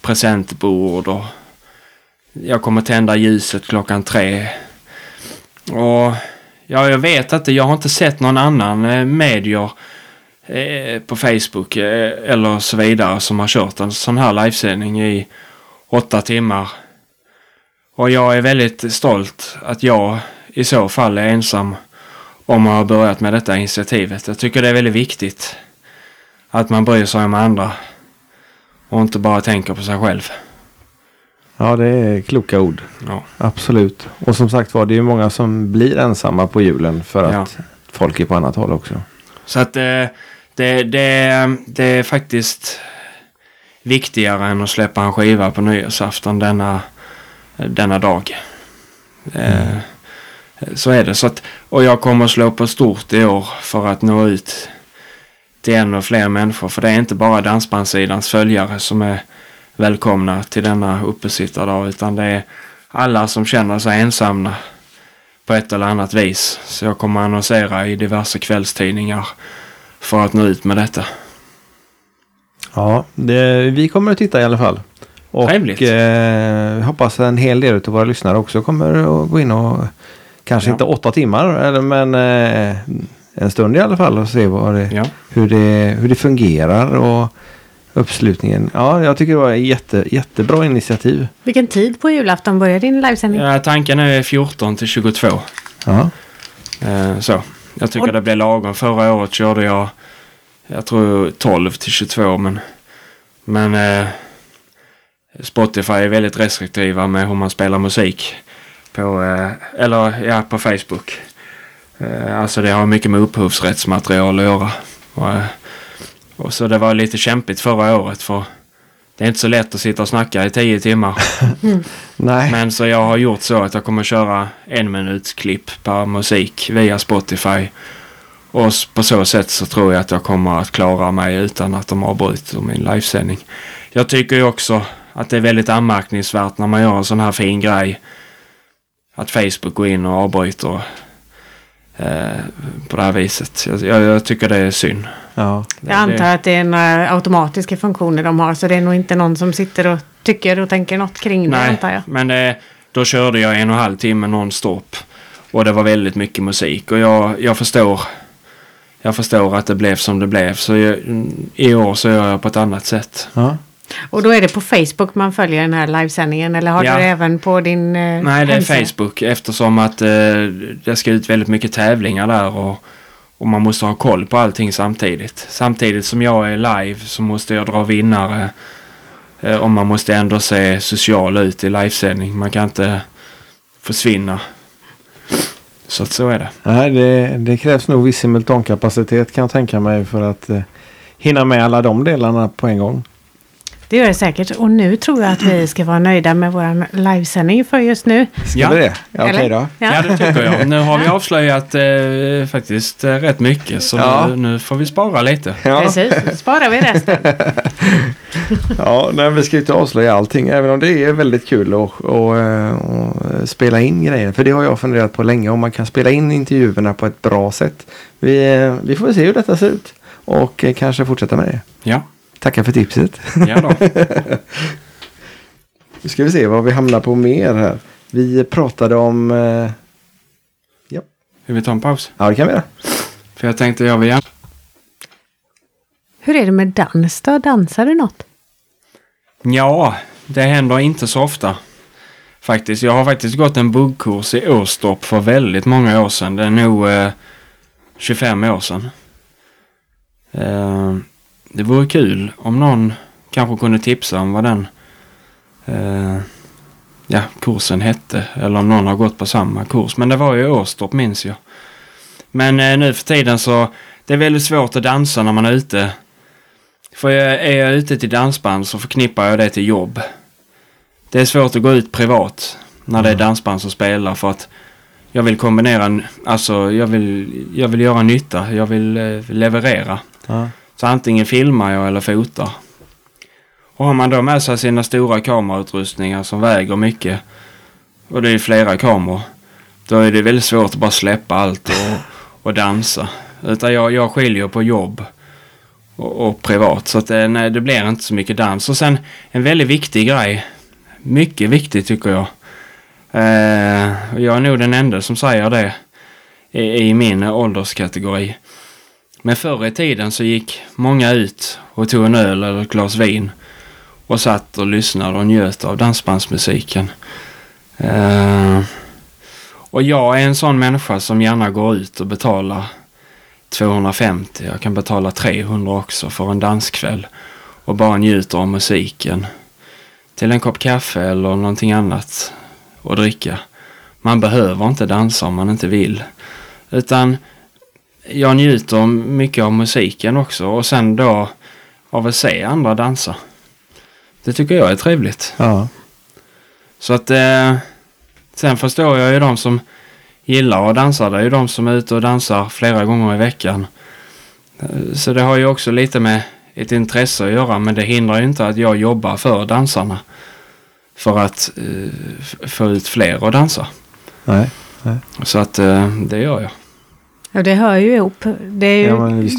presentbord och jag kommer tända ljuset klockan tre. Och ja, jag vet inte, jag har inte sett någon annan eh, medier eh, på Facebook eh, eller så vidare som har kört en sån här livesändning i åtta timmar. Och jag är väldigt stolt att jag i så fall är ensam om att ha börjat med detta initiativet. Jag tycker det är väldigt viktigt att man bryr sig om andra och inte bara tänker på sig själv. Ja, det är kloka ord. Ja. Absolut. Och som sagt var, det är ju många som blir ensamma på julen för att Ja. folk är på annat håll också. Så att eh, det, det, det är faktiskt viktigare än att släppa en skiva på nyårsafton denna, denna dag. Eh, så är det. Så att, och jag kommer att slå på stort i år för att nå ut till ännu fler människor. För det är inte bara dansbandsidans följare som är välkomna till denna uppesittardag utan det är alla som känner sig ensamma på ett eller annat vis. Så jag kommer annonsera i diverse kvällstidningar för att nå ut med detta. Ja, det, vi kommer att titta i alla fall. Och Trevligt. eh, hoppas en hel del av våra lyssnare också kommer att gå in och kanske Ja. inte åtta timmar eller, men eh, en stund i alla fall och se det, Ja. hur, det, hur det fungerar och uppslutningen. Ja, jag tycker det var ett jätte, jättebra initiativ. Vilken tid på julafton börjar din livesändning? Ja, tanken är 14 till 22. Ja, Eh, så. Jag tycker Och- det blev lagom. Förra året körde jag, jag tror 12 till 22 men, men eh, Spotify är väldigt restriktiva med hur man spelar musik. På, eh, eller ja, på Facebook. Alltså det har mycket med upphovsrättsmaterial att göra. Och, och så det var lite kämpigt förra året för det är inte så lätt att sitta och snacka i tio timmar. [laughs] nej. Men så jag har gjort så att jag kommer köra en minuts klipp per musik via Spotify. Och på så sätt så tror jag att jag kommer att klara mig utan att de avbryter min livesändning. Jag tycker ju också att det är väldigt anmärkningsvärt när man gör en sån här fin grej. Att Facebook går in och avbryter på det här viset. Jag, jag, jag tycker det är synd. Ja. Jag antar att det är några automatiska funktioner de har så det är nog inte någon som sitter och tycker och tänker något kring det antar jag. men eh, då körde jag en och en halv timme nonstop. Och det var väldigt mycket musik. Och jag, jag förstår. Jag förstår att det blev som det blev. Så jag, i år så gör jag på ett annat sätt. Ja. Och då är det på Facebook man följer den här livesändningen eller har Ja. du det även på din eh, Nej, det är hemsida? Facebook eftersom att eh, det ska ut väldigt mycket tävlingar där. Och, och man måste ha koll på allting samtidigt. Samtidigt som jag är live så måste jag dra vinnare. Eh, och man måste ändå se social ut i livesändning. Man kan inte försvinna. Så att så är det. Nej, det, det krävs nog viss simultankapacitet kan jag tänka mig för att eh, hinna med alla de delarna på en gång. Det gör det säkert. Och nu tror jag att vi ska vara nöjda med vår livesändning för just nu. Ska Ja. vi det? Ja, Okej Eller? då. Ja. det tycker jag. Nu har vi avslöjat eh, faktiskt eh, rätt mycket. Så Ja. nu, nu får vi spara lite. Ja, Precis, då sparar vi resten. [laughs] ja nej, vi ska ju inte avslöja allting. Även om det är väldigt kul att och, eh, och spela in grejer. För det har jag funderat på länge. Om man kan spela in intervjuerna på ett bra sätt. Vi, eh, vi får se hur detta ser ut. Och eh, kanske fortsätta med det. Ja, Tackar för tipset. ja då. [laughs] Nu ska vi se vad vi hamnar på mer här. Vi pratade om... Eh, Vill vi ta en paus? ja, det kan vi göra. För jag tänkte jag vill gärna... Hur är det med dans då? Dansar du något? Ja, det händer inte så ofta. Faktiskt. Jag har faktiskt gått en buggkurs i Åstorp för väldigt många år sedan. Det är nog eh, 25 år sedan. Eh, det vore kul om någon kanske kunde tipsa om vad den eh, ja, kursen hette. Eller om någon har gått på samma kurs. Men det var ju Åstorp minns jag. Men eh, nu för tiden så det är väldigt svårt att dansa när man är ute. För jag, är jag ute till dansband så förknippar jag det till jobb. Det är svårt att gå ut privat när det är dansband som spelar för att jag vill kombinera, alltså jag vill, jag vill göra nytta, jag vill eh, leverera. Ja. Så antingen filmar jag eller fotar. Och har man då med sig sina stora kamerautrustningar som väger mycket och det är flera kameror. Då är det väldigt svårt att bara släppa allt och, och dansa. Utan jag, jag skiljer på jobb och, och privat. Så att det, nej, det blir inte så mycket dans. Och sen en väldigt viktig grej. Mycket viktig tycker jag. Eh, jag är nog den enda som säger det i, i min ålderskategori. Men förr i tiden så gick många ut och tog en öl eller ett glas vin och satt och lyssnade och njöt av dansbandsmusiken. Uh, och jag är en sån människa som gärna går ut och betalar 250, jag kan betala 300 också för en danskväll och bara njuter av musiken. Till en kopp kaffe eller någonting annat och dricka. Man behöver inte dansa om man inte vill. Utan jag njuter mycket av musiken också och sen då av att se andra dansa. Det tycker jag är trevligt. Ja. Så att eh, sen förstår jag ju de som gillar att dansa. Det är ju de som är ute och dansar flera gånger i veckan. Eh, Så det har ju också lite med ett intresse att göra men det hindrar ju inte att jag jobbar för dansarna. För att eh, få ut fler att dansa. Nej. Nej. Så att eh, det gör jag. Ja, det hör ju ihop. Det är ju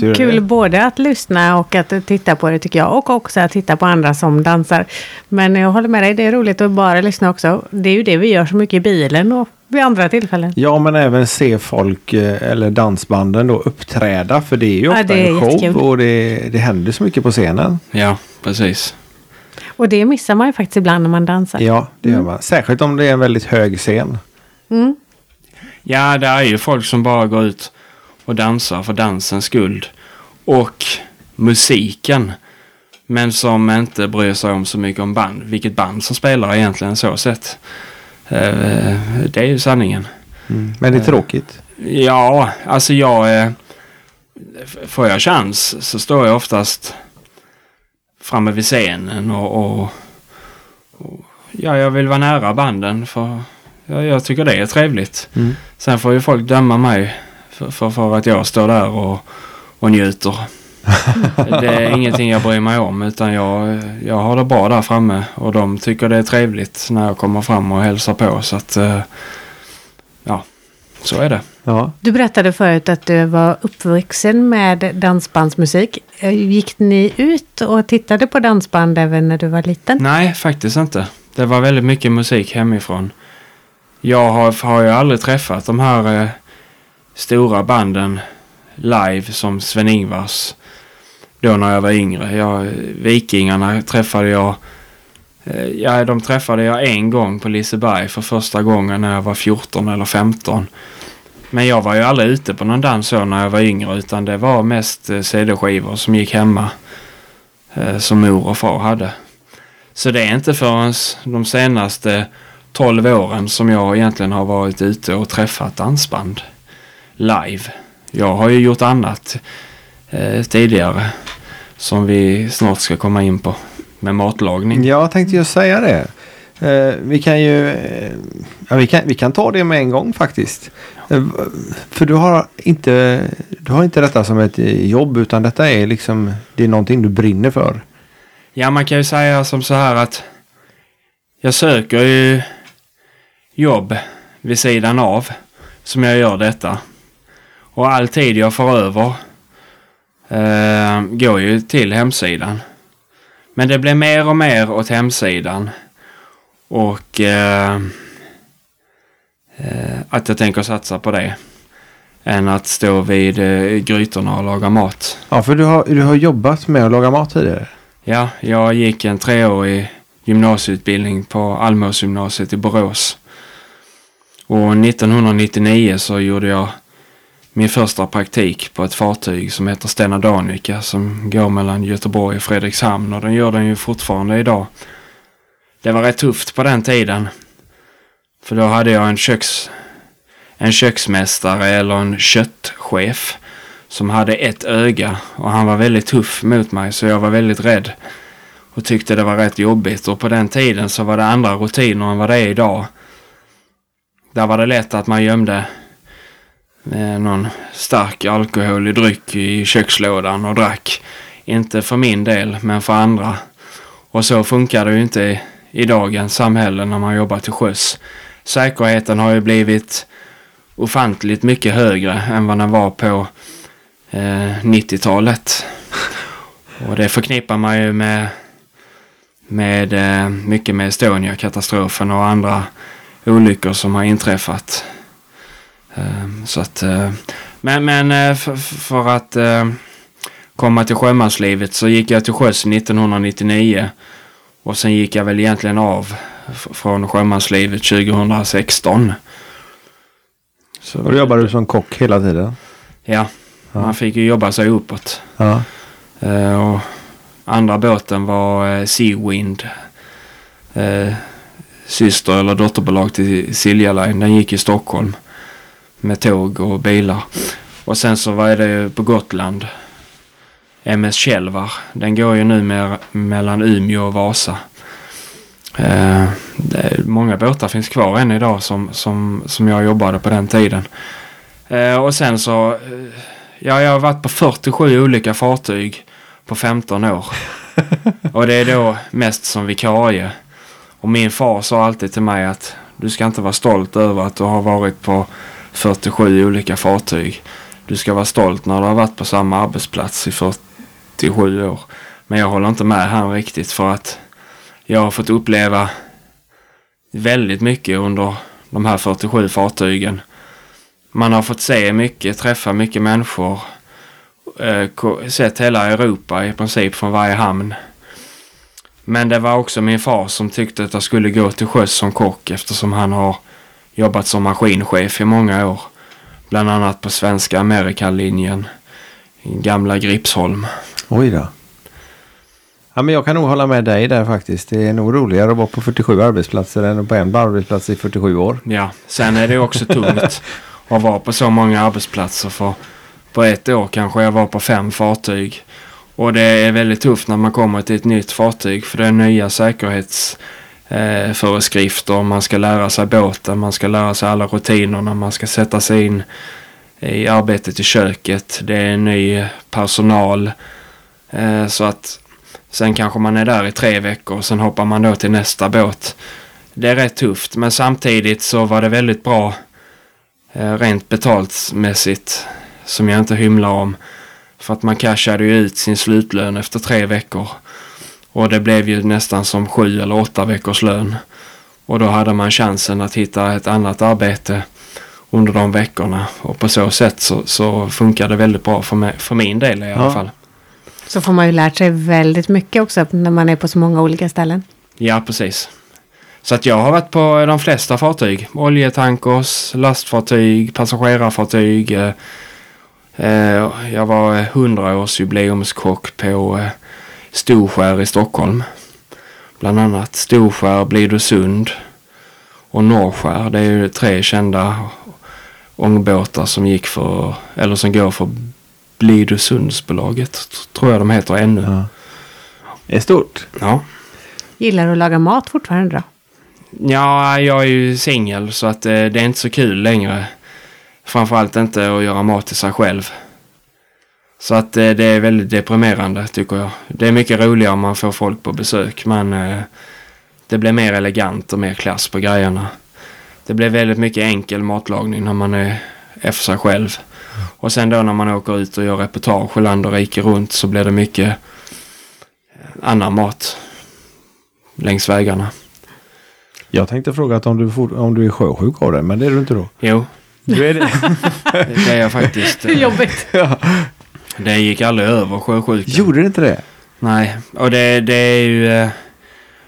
Ja, kul det. både att lyssna och att titta på det tycker jag. Och också att titta på andra som dansar. Men jag håller med dig, det är roligt att bara lyssna också. Det är ju det vi gör så mycket i bilen och vid andra tillfällen. Ja, men även se folk eh, eller dansbanden då uppträda. För det är ju Ja, ofta det är en show jättekul. och det, det händer så mycket på scenen. Ja, precis. Och det missar man ju faktiskt ibland när man dansar. Ja, det gör man. Särskilt om det är en väldigt hög scen. Mm. Ja, det är ju folk som bara går ut och dansar för dansens skull. Och musiken. Men som inte bryr sig om så mycket om band. Vilket band som spelar egentligen så sett. Eh, Det är ju sanningen. Mm. Men det är Eh. tråkigt. Ja, alltså jag... Får jag chans så står jag oftast framme vid scenen och, och, och ja, jag vill vara nära banden för ja, jag tycker det är trevligt. Mm. Sen får ju folk döma mig för, för, att jag står där och, och njuter. [laughs] det är ingenting jag bryr mig om utan jag, jag har det bra där framme och de tycker det är trevligt när jag kommer fram och hälsar på så att eh, ja, så är det. Ja. Du berättade förut att du var uppvuxen med dansbandsmusik. Eh, Gick ni ut och tittade på dansband även när du var liten? Nej, faktiskt inte. Det var väldigt mycket musik hemifrån. Jag har, har ju aldrig träffat de här eh, stora banden live som Sven-Ingvars. Då när jag var yngre. Jag, Vikingarna träffade jag. Eh, ja, de träffade jag en gång på Liseberg för första gången när jag var 14 eller 15. Men jag var ju aldrig ute på någon dans så när jag var yngre utan det var mest eh, CD-skivor som gick hemma. Eh, som mor och far hade. Så det är inte förrän de senaste 12 åren som jag egentligen har varit ute och träffat dansband live. Jag har ju gjort annat eh, tidigare som vi snart ska komma in på med matlagning. Jag tänkte just säga det. Eh, vi kan ju eh, ja, vi, kan, vi kan ta det med en gång faktiskt. Eh, för du har, inte, du har inte detta som ett eh, jobb utan detta är liksom det är någonting du brinner för. Ja, man kan ju säga som så här att jag söker ju jobb vid sidan av som jag gör detta. Och all tid jag får över eh, går ju till hemsidan. Men det blir mer och mer åt hemsidan. Och eh, eh, att jag tänker satsa på det. Än att stå vid eh, grytorna och laga mat. Ja, för du har, du har jobbat med att laga mat tidigare. Ja, jag gick en treårig gymnasieutbildning på Almåsgymnasiet i Borås. Och 1999 så gjorde jag min första praktik på ett fartyg som heter Stena Danica som går mellan Göteborg och Fredrikshamn och den gör den ju fortfarande idag. Det var rätt tufft på den tiden. För då hade jag en köks en köksmästare eller en köttchef som hade ett öga och han var väldigt tuff mot mig så jag var väldigt rädd och tyckte det var rätt jobbigt och på den tiden så var det andra rutiner än vad det är idag. Där var det lätt att man gömde med någon stark alkoholig dryck i kökslådan och drack. Inte för min del men för andra. Och så funkar det ju inte i, i dagens samhälle när man jobbar till sjöss. Säkerheten har ju blivit ofantligt mycket högre än vad den var på eh, 90-talet. Och det förknippar man ju med, med eh, mycket med Estonia-katastrofen och andra olyckor som har inträffat. Eh, så att, eh, men men eh, för, för att eh, komma till sjömanslivet så gick jag till sjöss 1999. Och sen gick jag väl egentligen av från sjömanslivet 2016. Så, Och då jobbar du som kock hela tiden. Ja, Ja. man fick ju jobba sig uppåt. Ja. Och andra båten var Seawind. Eh, syster eller dotterbolag till Silja Line. Den gick i Stockholm. Med tåg och bilar. Och sen så var det ju på Gotland. MS Kälvar. Den går ju nu med, mellan Umeå och Vasa. Eh, många båtar finns kvar än idag som, som, som jag jobbade på den tiden. Eh, och sen så, eh, ja jag har varit på 47 olika fartyg på 15 år. [laughs] och det är då mest som vikarie. Och min far sa alltid till mig att Du ska inte vara stolt över att du har varit på 47 olika fartyg. Du ska vara stolt när du har varit på samma arbetsplats i 47 år. Men jag håller inte med han riktigt för att jag har fått uppleva väldigt mycket under de här 47 fartygen. Man har fått se mycket, träffa mycket människor. Eh, sett hela Europa i princip från varje hamn. Men det var också min far som tyckte att jag skulle gå till sjöss som kock eftersom han har jobbat som maskinchef i många år. Bland annat på svenska Amerikalinjen i gamla Gripsholm. Oj då. Ja, men jag kan nog hålla med dig där faktiskt. Det är nog roligare att vara på 47 arbetsplatser än på en arbetsplats i 47 år. Ja, sen är det också tungt [laughs] att vara på så många arbetsplatser. För på ett år kanske jag var på fem fartyg. Och det är väldigt tufft när man kommer till ett nytt fartyg för det är nya säkerhetsföreskrifter. Eh, föreskrifter. man ska lära sig båten, man ska lära sig alla rutinerna, man ska sätta sig in i arbetet i köket. Det är ny personal. Eh, så att sen kanske man är där i tre veckor och sen hoppar man då till nästa båt det är rätt tufft men samtidigt så var det väldigt bra eh, rent betaltmässigt som jag inte hymlar om. För att man cashade ju ut sin slutlön efter tre veckor. Och det blev ju nästan som sju eller åtta veckors lön. Och då hade man chansen att hitta ett annat arbete under de veckorna. Och på så sätt så, så funkar det väldigt bra för, mig, för min del i alla Ja. fall. Så får man ju lärt sig väldigt mycket också när man är på så många olika ställen. Ja, precis. Så att jag har varit på de flesta fartyg. Oljetankers, lastfartyg, passagerarfartyg. eh, eh, Jag var 100-årsjubileumskock på eh, Storskär i Stockholm. Bland annat Storskär, Blidösund och Norrskär. Det är ju tre kända ångbåtar som gick för, eller som går för Blidösundsbolaget. Tror jag de heter ännu. Ja. Det är stort. Ja. Gillar du att laga mat fortfarande då? Ja, jag är ju singel så att eh, det är inte så kul längre. Framförallt inte att göra mat till sig själv. Så att eh, det är väldigt deprimerande tycker jag. Det är mycket roligare om man får folk på besök men eh, det blir mer elegant och mer klass på grejerna. Det blir väldigt mycket enkel matlagning när man är för sig själv. Och sen då när man åker ut och gör reportage land och rike runt så blir det mycket eh, annan mat längs vägarna. Jag tänkte fråga att om du, for, om du är sjösjuk av det, men det är du inte då. Jo, Du är det? [laughs] det är jag faktiskt. Hur jobbigt. ja. Det gick aldrig över sjösjukan. Gjorde det inte det? Nej, och det, det är ju... eh,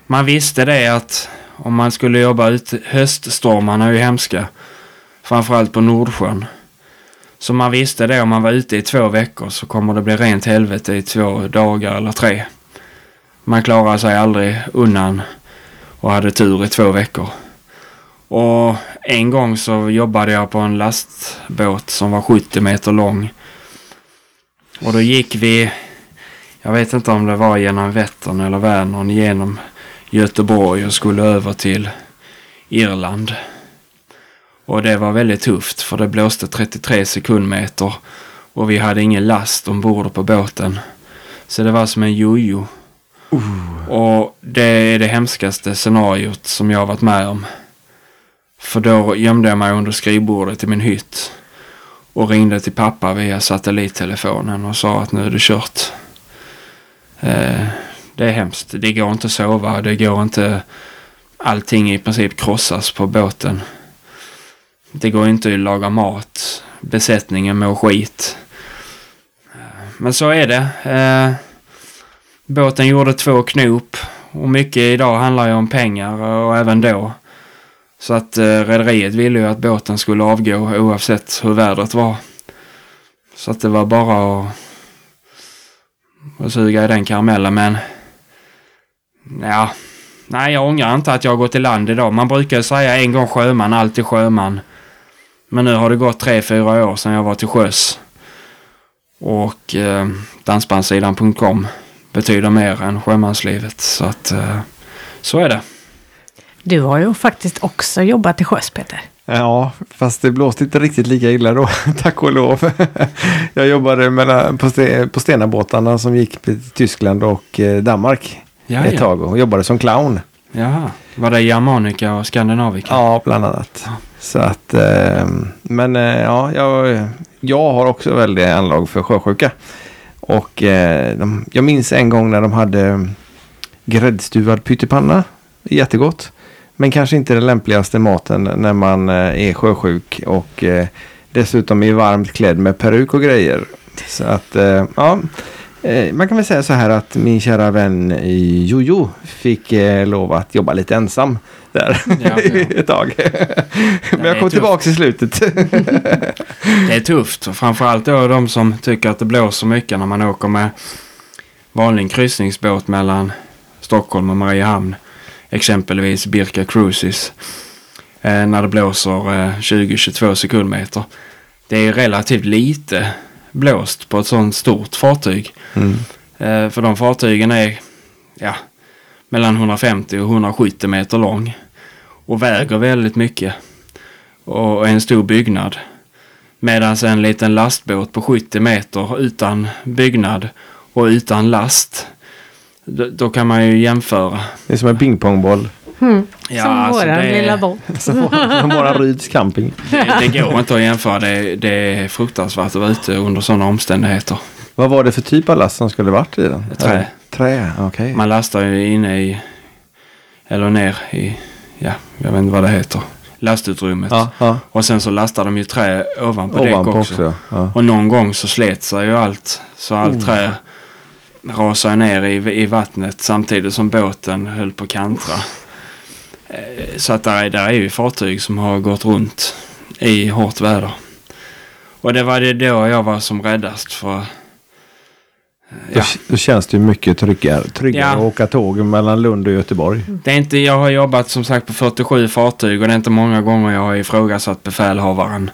Man visste det att om man skulle jobba ut... Höststormarna är ju hemska. Framförallt på Nordsjön. Så man visste det om man var ute i två veckor så kommer det bli rent helvete i två dagar eller tre. Man klarar sig aldrig undan och hade tur i två veckor. Och en gång så jobbade jag på en lastbåt som var 70 meter lång. Och då gick vi jag vet inte om det var genom Vättern eller Vänern genom Göteborg och skulle över till Irland. Och det var väldigt tufft för det blåste 33 sekundmeter och vi hade ingen last ombord på båten. Så det var som en jojo. Och det är det hemskaste scenariot som jag har varit med om. För då gömde jag mig under skrivbordet i min hytt och ringde till pappa via satellittelefonen och sa att nu är det kört. Eh, det är hemskt. Det går inte att sova. Det går inte... Allting i princip krossas på båten. Det går inte att laga mat. Besättningen mår skit. Men så är det. Eh, båten gjorde två knop. Och mycket idag handlar ju om pengar och även då. Så att eh, rederiet ville ju att båten skulle avgå oavsett hur vädret var. Så att det var bara att att suga i den karamellen men ja, nej jag ångrar inte att jag har gått i land idag. Man brukar ju säga en gång sjöman, alltid sjöman. Men nu har det gått tre, fyra år sedan jag var till sjöss. Och eh, dansbandsidan.com betyder mer än sjömanslivet. Så att eh, så är det. Du har ju faktiskt också jobbat till sjöss Peter. Ja, fast det blåste inte riktigt lika illa då, [laughs] tack och lov. [laughs] Jag jobbade mellan, på, ste, på Stenabåtarna som gick till Tyskland och eh, Danmark Ja, ett tag och jobbade som clown. Jaha. Var det Germanica och Skandinavica? Ja, bland annat. Ja. Så att, eh, men eh, ja, jag, jag har också väldigt anlag för sjösjuka. Och eh, de, jag minns en gång när de hade gräddstuvad pyttipanna. Jättegott. Men kanske inte den lämpligaste maten när man eh, är sjösjuk och eh, dessutom är varmt klädd med peruk och grejer. Så att, eh, ja. Man kan väl säga så här att min kära vän Jojo fick lov att jobba lite ensam där Ja, ja. [laughs] ett tag. [laughs] Men jag kom tillbaka i slutet. [laughs] Det är tufft. och Framförallt då de som tycker att det blåser mycket när man åker med vanlig kryssningsbåt mellan Stockholm och Mariehamn. Exempelvis Birka Cruises. Eh, när det blåser eh, 20-22 sekundmeter. Det är relativt lite blåst på ett sånt stort fartyg. Mm. Eh, för de fartygen är ja, mellan 150 och 170 meter lång. Och väger väldigt mycket. Och är en stor byggnad. Medan en liten lastbåt på 70 meter utan byggnad och utan last. Då, då kan man ju jämföra. Det är som en pingpongboll. Mm. Ja, Som alltså våran det- lilla båt. [laughs] Som som våra Ryds camping. Det, det går inte att jämföra. Det, det är fruktansvärt att vara ute under sådana omständigheter. Vad var det för typ av last som skulle varit i den? Trä. Eller? Trä, okej. Man lastar ju inne i, eller ner i, ja, jag vet inte vad det heter, lastutrymmet. Ja, ja. Och sen så lastar de ju trä ovanpå, Ovanpå däck också. också. Ja. Och någon gång så slet sig ju allt. Så allt Oh. trä rasade ner i, i vattnet samtidigt som båten höll på att kantra. Eh, Så att där är, där är ju fartyg som har gått runt i hårt väder. Och det var det då jag var som räddast för Då, Ja. då känns det ju mycket tryggare, tryggare Ja. att åka tåg mellan Lund och Göteborg. Det är inte, jag har jobbat som sagt på 47 fartyg och det är inte många gånger jag har ifrågasatt befälhavaren.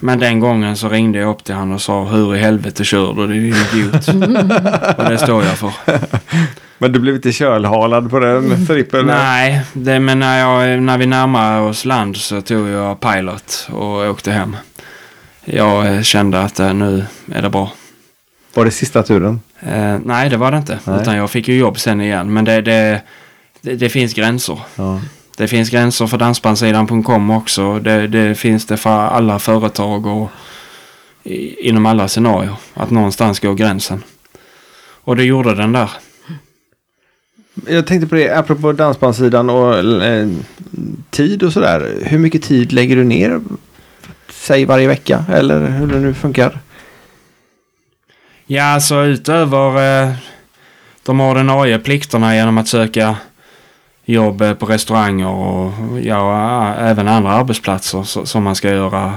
Men den gången så ringde jag upp till honom och sa hur i helvete kör du din idiot? och det står jag för. [laughs] Men du blev inte kölhalad på den trippen? Nej, det, men när, jag, när vi närmade oss land så tog jag pilot och åkte hem. Jag eh, kände att eh, nu är det bra. Var det sista turen? Eh, nej, det var det inte. Nej. Utan jag fick ju jobb sen igen. Men det, det, det, det finns gränser. Ja. Det finns gränser för dansbandsidan.com också. Det, det finns det för alla företag och i, inom alla scenarier. Att någonstans går gränsen. Och det gjorde den där. Jag tänkte på det, apropå dansbandssidan och eh, tid och sådär. Hur mycket tid lägger du ner? Säg varje vecka eller hur det nu funkar. Ja, alltså utöver eh, de ordinarie plikterna genom att söka jobb på restauranger och ja, även andra arbetsplatser som man ska göra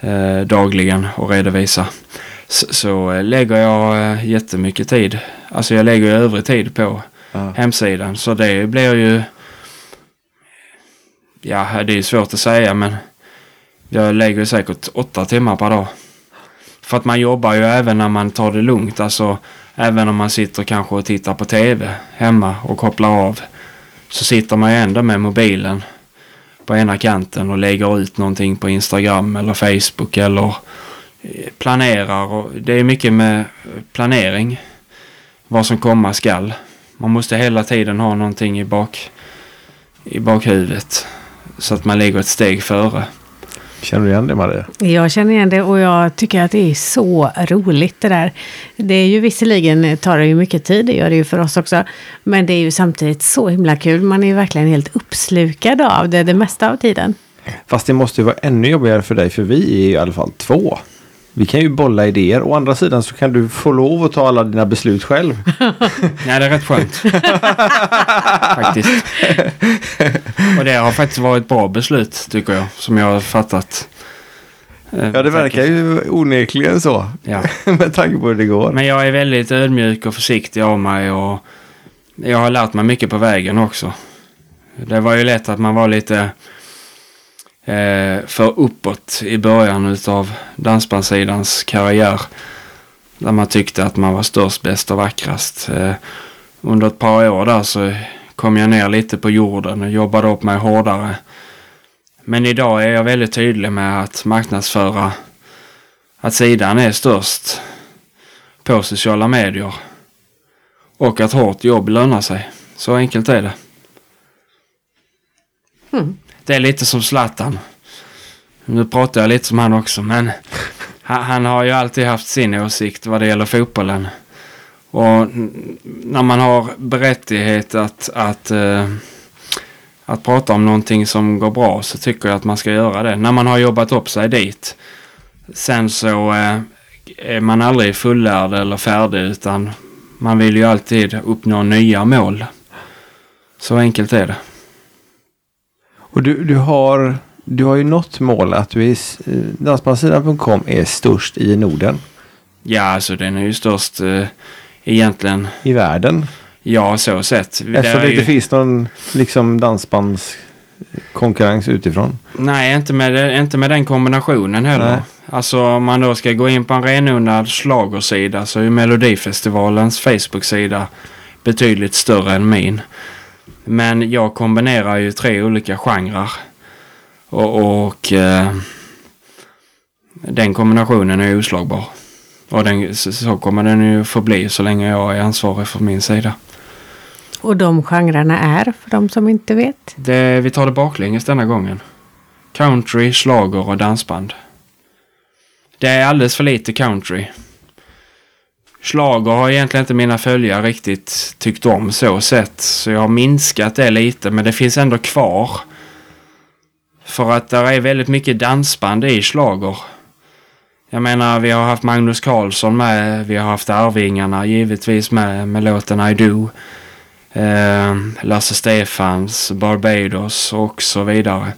eh, dagligen och redovisa. Så, så lägger jag eh, jättemycket tid. Alltså jag lägger övrig tid på Ja. hemsidan. Så det blir ju... Ja, det är svårt att säga men jag lägger säkert åtta timmar per dag. För att man jobbar ju även när man tar det lugnt. Alltså även om man sitter kanske och tittar på tv hemma och kopplar av. Så sitter man ju ändå med mobilen på ena kanten och lägger ut någonting på Instagram eller Facebook eller eh, planerar. Och det är mycket med planering. Vad som komma skall. Man måste hela tiden ha någonting i, bak, i bakhuvudet. Så att man ligger ett steg före. Känner du igen det Maria? Jag känner igen det och jag tycker att det är så roligt det där. Det är ju visserligen, tar det ju mycket tid, det gör det ju för oss också. Men det är ju samtidigt så himla kul. Man är ju verkligen helt uppslukad av det det mesta av tiden. Fast det måste ju vara ännu jobbigare för dig för vi är ju i alla fall två. Vi kan ju bolla idéer. Å andra sidan så kan du få lov att ta alla dina beslut själv. [laughs] Ja, det är rätt skönt. [laughs] faktiskt. Och det har faktiskt varit bra beslut tycker jag. Som jag har fattat. Eh, Ja, det verkar ju onekligen så. Ja. [laughs] Med tanke på hur det går. Men jag är väldigt ödmjuk och försiktig av mig. Och jag har lärt mig mycket på vägen också. Det var ju lätt att man var lite eh, för uppåt i början utav dansbandsidans karriär. Där man tyckte att man var störst, bäst och vackrast. Eh, under ett par år där så kom jag ner lite på jorden och jobbade upp mig hårdare. Men idag är jag väldigt tydlig med att marknadsföra att sidan är störst på sociala medier. Och att hårt jobb lönar sig. Så enkelt är det. Mm. Det är lite som Zlatan. Nu pratar jag lite som han också, men han, han har ju alltid haft sin åsikt vad det gäller fotbollen. Och när man har berättighet att, att, eh, att prata om någonting som går bra så tycker jag att man ska göra det. När man har jobbat upp sig dit. Sen så eh, är man aldrig fullärd eller färdig utan man vill ju alltid uppnå nya mål. Så enkelt är det. Och du, du, har, du har ju nått mål att du är, eh, dansbandsidan.com är störst i Norden. Ja, alltså den är ju störst eh, egentligen. I världen. Ja, så sett. Eftersom det inte ju- finns någon liksom dansbandskonkurrens utifrån. Nej, inte med, inte med den kombinationen heller. Nej. Alltså om man då ska gå in på en renodlad schlagersida så är Melodifestivalens Facebook-sida betydligt större än min. Men jag kombinerar ju tre olika genrer. Och, och eh, den kombinationen är oslagbar. Och den, så, kommer den ju förbli så länge jag är ansvarig för min sida. Och de genrerna är, för de som inte vet. Det, vi tar det baklänges denna gången. Country, slager och dansband. Det är alldeles för lite country. Slager har egentligen inte mina följare riktigt tyckt om så sett. Så jag har minskat det lite men det finns ändå kvar. För att där är väldigt mycket dansband i slager. Jag menar vi har haft Magnus Carlsson med. Vi har haft Arvingarna givetvis med med låten I Do. Eh, Lasse Stefans, Barbados och så vidare.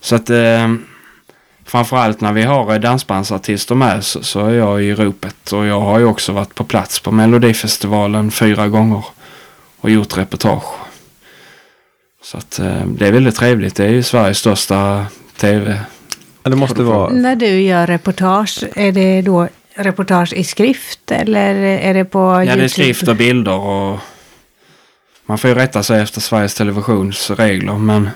Så att eh, framförallt när vi har dansbandsartister med så, så är jag i ropet. Och jag har ju också varit på plats på Melodifestivalen fyra gånger och gjort reportage. Så att eh, det är väldigt trevligt. Det är ju Sveriges största tv. Ja, det måste vara... När du gör reportage, är det då reportage i skrift eller är det på Ja, YouTube? det är skrift och bilder och man får ju rätta sig efter Sveriges Televisions regler. Men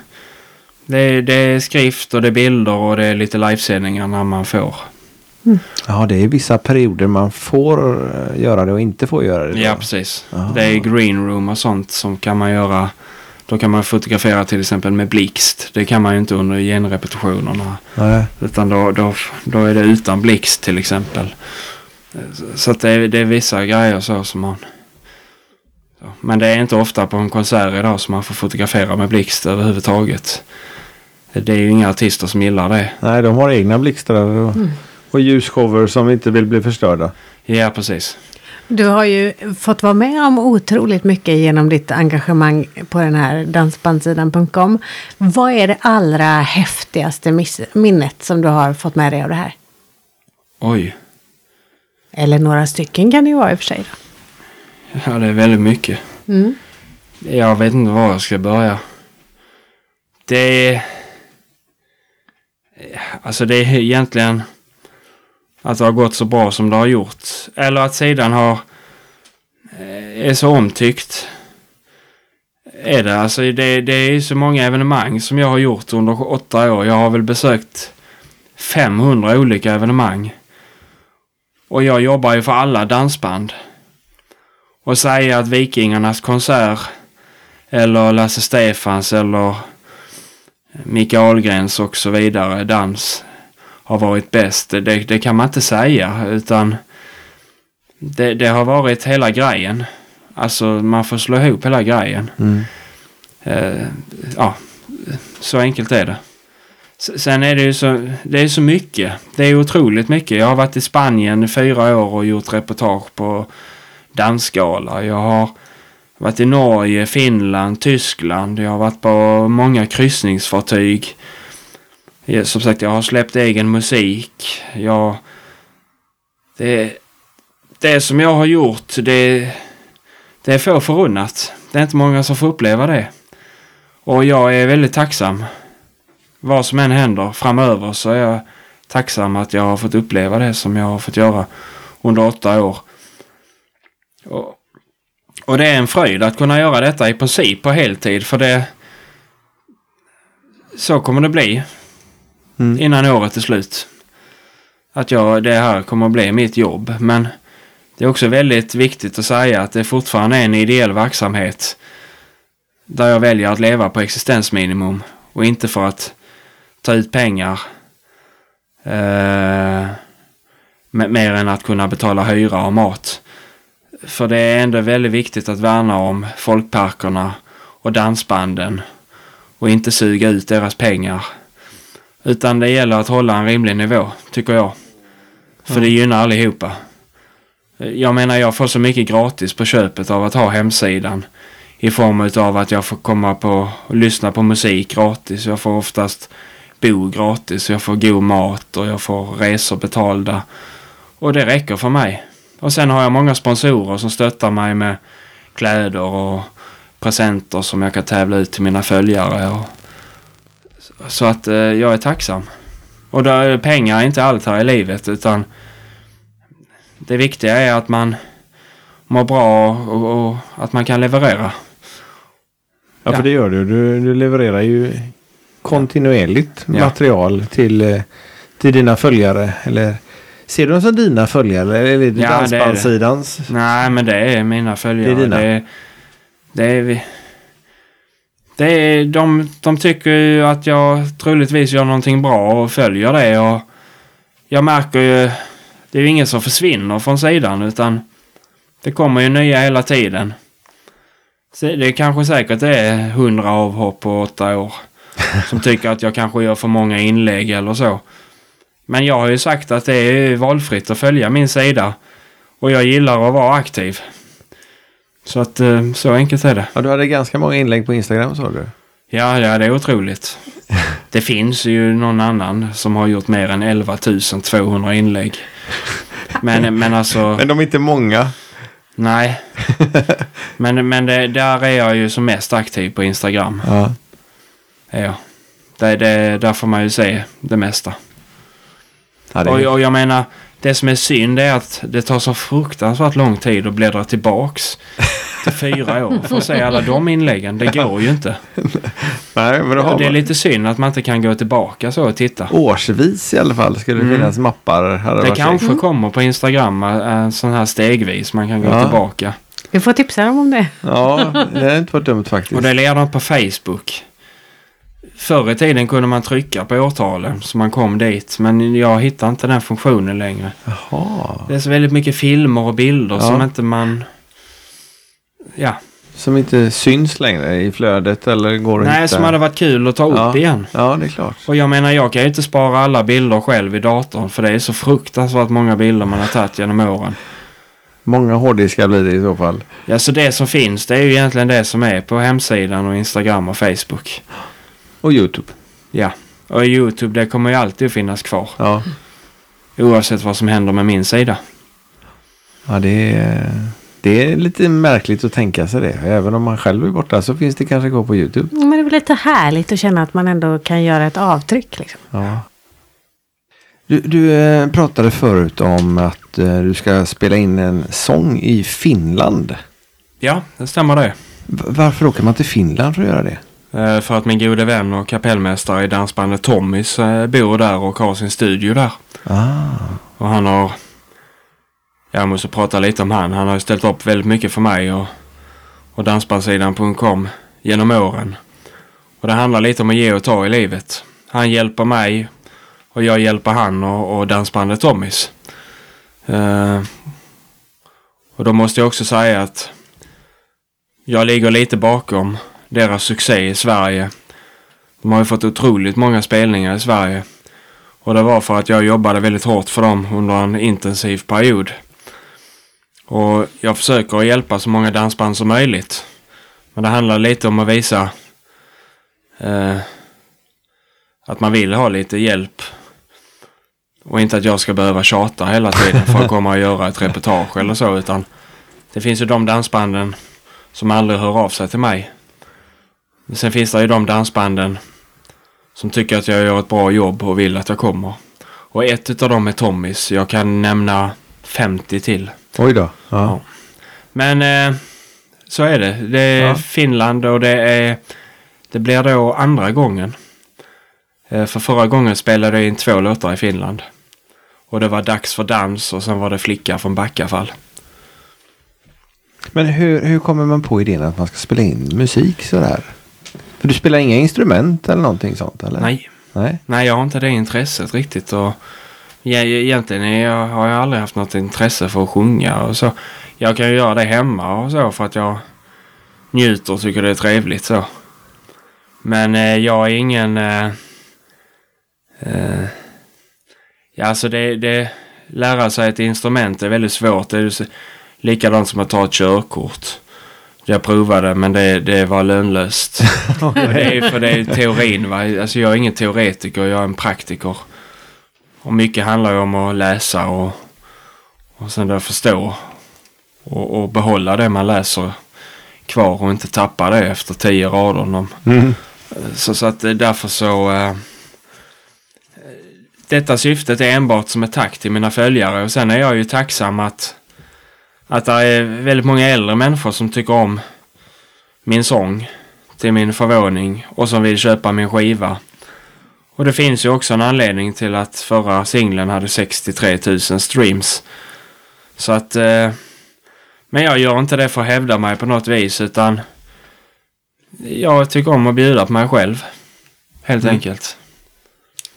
det är, det är skrift och det är bilder och det är lite livesändningar när man får. Ja, det är vissa perioder man får eh, göra det och inte får göra det. då. Ja, precis. Ah. Det är green room och sånt som kan man göra. Då kan man fotografera till exempel med blixt. Det kan man ju inte under genrepetitionerna. Nej. Utan då, då, då är det utan blixt till exempel. Så det är, det är vissa grejer så som man... Men det är inte ofta på en konsert idag som man får fotografera med blixt överhuvudtaget. Det är ju inga artister som gillar det. Nej, de har egna blixtar och, och ljusshower som inte vill bli förstörda. Ja, precis. Du har ju fått vara med om otroligt mycket genom ditt engagemang på den här dansbandsidan.com. Vad är det allra häftigaste minnet som du har fått med dig av det här? Oj. Eller några stycken kan det ju vara i och för sig. Då. Ja, det är väldigt mycket. Mm. Jag vet inte var jag ska börja. Det är... Eh, alltså det är egentligen att det har gått så bra som det har gjort. Eller att sidan har... Eh, är så omtyckt. Är det. Alltså det, det är ju så många evenemang som jag har gjort under åtta år. Jag har väl besökt 500 olika evenemang. Och jag jobbar ju för alla dansband. Och säga att Vikingarnas konsert eller Lasse Stefans eller Micke Ahlgrens och så vidare dans har varit bäst. Det, det kan man inte säga utan det, det har varit hela grejen. Alltså man får slå ihop hela grejen. Mm. Eh, ja, så enkelt är det. Sen är det ju så, det är så mycket. Det är otroligt mycket. Jag har varit i Spanien i fyra år och gjort reportage på dansgala. Jag har varit i Norge, Finland, Tyskland. Jag har varit på många kryssningsfartyg. Som sagt, jag har släppt egen musik. Jag... Det, det som jag har gjort, det, det är få förunnat. Det är inte många som får uppleva det. Och jag är väldigt tacksam. Vad som än händer framöver så är jag tacksam att jag har fått uppleva det som jag har fått göra under åtta år. Och, och det är en fröjd att kunna göra detta i princip på heltid för det... Så kommer det bli Mm. innan året är slut. Att jag, det här kommer att bli mitt jobb. Men det är också väldigt viktigt att säga att det fortfarande är en ideell verksamhet. Där jag väljer att leva på existensminimum. och inte för att ta ut pengar. Eh, me- mer än att kunna betala hyra och mat. För det är ändå väldigt viktigt att värna om folkparkerna och dansbanden och inte suga ut deras pengar. Utan det gäller att hålla en rimlig nivå, tycker jag. För det gynnar allihopa. Jag menar, jag får så mycket gratis på köpet av att ha hemsidan. I form av att jag får komma på och lyssna på musik gratis. Jag får oftast bo gratis. Jag får god mat och jag får resor betalda. Och det räcker för mig. Och sen har jag många sponsorer som stöttar mig med kläder och presenter som jag kan tävla ut till mina följare. Och så att eh, jag är tacksam. Och då, pengar är inte allt här i livet utan det viktiga är att man mår bra och, och att man kan leverera. Ja, Ja. för det gör du. Du, du levererar ju kontinuerligt Ja. material till, eh, till dina följare. Eller ser du dem som dina följare eller är det Ja, det är det. dansbandssidans? Nej, men det är mina följare. Det är dina. Det är, det är vi. Det är, de, de tycker ju att jag troligtvis gör någonting bra och följer det. Och jag märker ju, det är ju ingen som försvinner från sidan utan det kommer ju nya hela tiden. Så det är kanske säkert det är hundra avhopp på åtta år. Som tycker att jag kanske gör för många inlägg eller så. Men jag har ju sagt att det är valfritt att följa min sida. Och jag gillar att vara aktiv. Så att eh, så enkelt är det. Ja, du hade ganska många inlägg på Instagram sa du. Ja, ja, det är otroligt. [laughs] Det finns ju någon annan som har gjort mer än 11 200 inlägg. Men, men alltså, [laughs] Men de är inte många. nej. [laughs] Men, men det, där är jag ju som mest aktiv på Instagram. Ja. Är jag. Det, det, där får man ju se det mesta. Ja, det Och, och jag menar, det som är synd är att det tar så fruktansvärt lång tid att bläddra tillbaks till fyra år för att se alla de inläggen. Det går ju inte. [laughs] nej, men då har Och det är man lite synd att man inte kan gå tillbaka så och titta. årsvis i alla fall. Ska det Mm. finnas mappar. Det kanske kommer på Instagram, äh, sån här stegvis. Man kan gå Ja. tillbaka. Vi får tipsa dem om det. Ja, det har inte varit dumt faktiskt. Och det leder på Facebook. Förr i tiden kunde man trycka på årtalen så man kom dit. Men jag hittar inte den funktionen längre. Jaha. Det är så väldigt mycket filmer och bilder Ja. som inte man... Ja, Som inte syns längre i flödet eller går att nej hitta. som hade varit kul att ta upp Ja. igen. Ja, det är klart. Och jag menar jag kan ju inte spara alla bilder själv i datorn för det är så fruktansvärt många bilder man har tagit genom åren. Många hårddiskar blir det i så fall. Ja, så det som finns det är ju egentligen det som är på hemsidan och Instagram och Facebook. Och YouTube. Ja, och Youtube det kommer ju alltid att finnas kvar. Ja, Oavsett vad som händer med min sida. ja det, är, det är lite märkligt att tänka sig det. Även om man själv är borta så finns det kanske kvar på YouTube. Men det är väl lite härligt att känna att man ändå kan göra ett avtryck. Liksom. Ja. Du, du eh, pratade förut om att eh, du ska spela in en sång i Finland. Ja, det stämmer det. Varför åker man till Finland för att göra det? Eh, För att min gode vän och kapellmästare i dansbandet Tommys eh, bor där och har sin studio där. Ah, Och han har... Jag måste prata lite om han. Han har ställt upp väldigt mycket för mig och, och dansbandsidan.com genom åren. Och det handlar lite om att ge och ta i livet. Han hjälper mig och jag hjälper han och, och dansbandet Tommys. Eh, och då måste jag också säga att jag ligger lite bakom deras succé i Sverige. De har ju fått otroligt många spelningar i Sverige. Och det var för att jag jobbade väldigt hårt för dem under en intensiv period. Och jag försöker att hjälpa så många dansband som möjligt. Men det handlar lite om att visa eh, att man vill ha lite hjälp. Och inte att jag ska behöva tjata hela tiden för att komma och göra ett reportage eller så. Utan det finns ju de dansbanden som aldrig hör av sig till mig. Sen finns det ju de dansbanden som tycker att jag gör ett bra jobb och vill att jag kommer. Och ett av dem är Tommys. Jag kan nämna 50 till. oj då. Ja. Men eh, så är det. Det är Ja. Finland och det är... Det blir då andra gången. Eh, för förra gången spelade jag in två låtar i Finland. Och det var Dags för dans och sen var det Flicka från Backafall. Men hur, hur kommer man på idén att man ska spela in musik sådär? För Du spelar inga instrument eller någonting sånt? Eller? Nej. Nej. Nej, jag har inte det intresset riktigt. Och ja, egentligen är jag, har jag aldrig haft något intresse för att sjunga och så. Jag kan ju göra det hemma och så för att jag njuter och tycker det är trevligt så. Men eh, jag är ingen... Eh, eh, ja, alltså det, det... Lära sig ett instrument är väldigt svårt. Det är likadant som att ta ett körkort. Jag provade men det, det var lönlöst. [laughs] det är för det är teorin va. Alltså jag är ingen teoretiker, jag är en praktiker. Och mycket handlar ju om att läsa och, och sen då förstå. Och, och behålla det man läser kvar och inte tappa det efter tio rader. Mm. så, så att eh, därför så... Eh, detta syftet är enbart som ett tack till mina följare och sen är jag ju tacksam att att det är väldigt många äldre människor som tycker om min sång till min förvåning och som vill köpa min skiva. Och det finns ju också en anledning till att förra singeln hade 63 000 streams. Så att... Eh, men jag gör inte det för att hävda mig på något vis utan jag tycker om att bjuda på mig själv. Helt Mm. enkelt.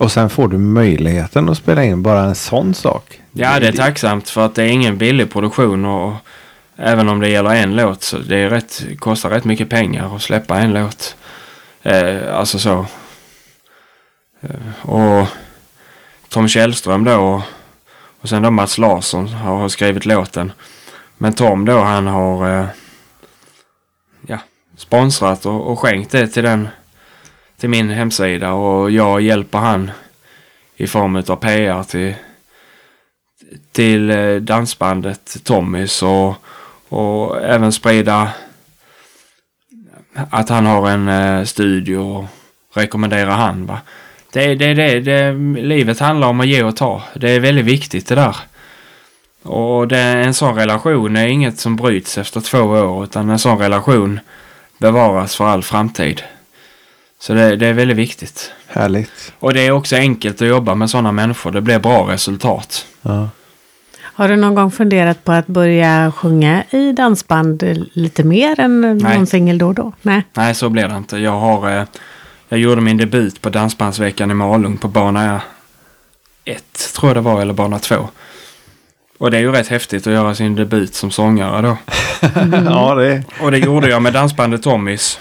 Och sen får du möjligheten att spela in bara en sån sak. Ja, det är tacksamt för att det är ingen billig produktion och även om det gäller en låt så det är rätt, kostar rätt mycket pengar att släppa en låt. Eh, alltså så. Eh, och Tom Källström då och, och sen då Mats Larsson har, har skrivit låten. Men Tom då han har eh, ja, sponsrat och, och skänkt det till den till min hemsida och jag hjälper han i form av PR till till eh, dansbandet Tommys och, och även sprida att han har en eh, studio och rekommendera han. Va? Det, det, det, det, livet handlar om att ge och ta. Det är väldigt viktigt det där. Och det, en sån relation är inget som bryts efter två år utan en sån relation bevaras för all framtid. Så det, det är väldigt viktigt. Härligt. Och det är också enkelt att jobba med sådana människor. Det blir bra resultat. Ja. Har du någon gång funderat på att börja sjunga i dansband lite mer än Nej. någon singel då och då? Nej. Nej, så blir det inte. Jag har... Eh, jag gjorde min debut på Dansbandsveckan i Malung på bana 1, tror jag det var, eller bana 2. Och det är ju rätt häftigt att göra sin debut som sångare då. [laughs] ja, det Och det gjorde jag med dansbandet Tommys.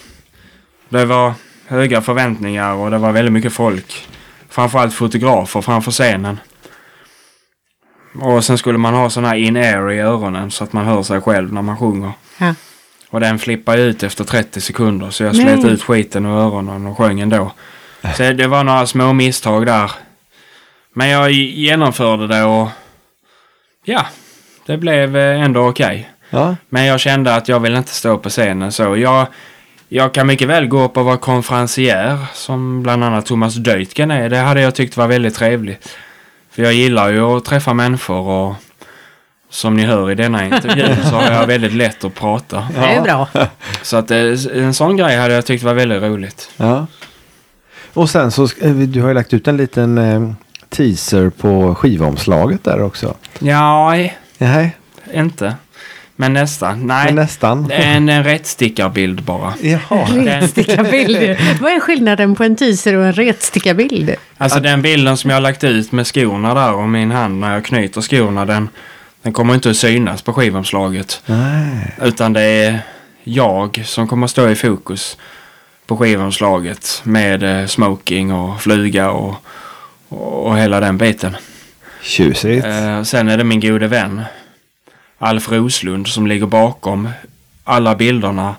Det var höga förväntningar och det var väldigt mycket folk. Framförallt fotografer framför scenen. Och sen skulle man ha sån här in-air i öronen så att man hör sig själv när man sjunger. Ja. Och den flippade ut efter 30 sekunder så jag slet ut skiten ur öronen och sjöng ändå. [laughs] Så det var några små misstag där. Men jag genomförde det och ja, det blev eh, ändå okej. ja. Men jag kände att jag vill inte stå på scenen så. Jag, jag kan mycket väl gå upp och vara konferencier som bland annat Thomas Deutgen är. Det hade jag tyckt var väldigt trevligt. För jag gillar ju att träffa människor och som ni hör i denna intervju [laughs] så har jag väldigt lätt att prata. Det är bra. [laughs] Så att eh, en sån grej hade jag tyckt var väldigt roligt. ja. Och sen så, eh, du har ju lagt ut en liten eh, teaser på skivomslaget där också. Ja, nej, Nej, inte. Men nästan. Nej, men nästan. det är en, en rättstickarbild bara. Jaha. Retstickarbild. [laughs] Vad är skillnaden på en teaser och en retstickarbild? Alltså den bilden som jag har lagt ut med skorna där och min hand när jag knyter skorna den, den kommer inte att synas på skivomslaget. Nej. Utan det är jag som kommer att stå i fokus på skivomslaget med eh, smoking och fluga och, och, och hela den biten. Tjusigt. Eh, sen är det min gode vän Alf Roslund som ligger bakom alla bilderna.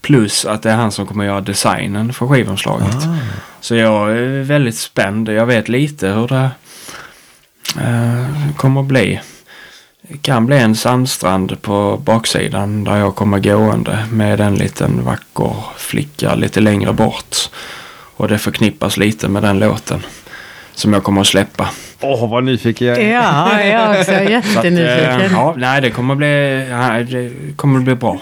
Plus att det är han som kommer göra designen för skivomslaget. Så jag är väldigt spänd. Jag vet lite hur det eh, kommer att bli. Det kan bli en sandstrand på baksidan där jag kommer gående med en liten vacker flicka lite längre bort. Och det förknippas lite med den låten som jag kommer att släppa. Åh, vad nyfiken jag är. Ja, jag är också [laughs] Så att, eh, jättenyfiken. ja, nej, det kommer bli, ja, det kommer bli bra.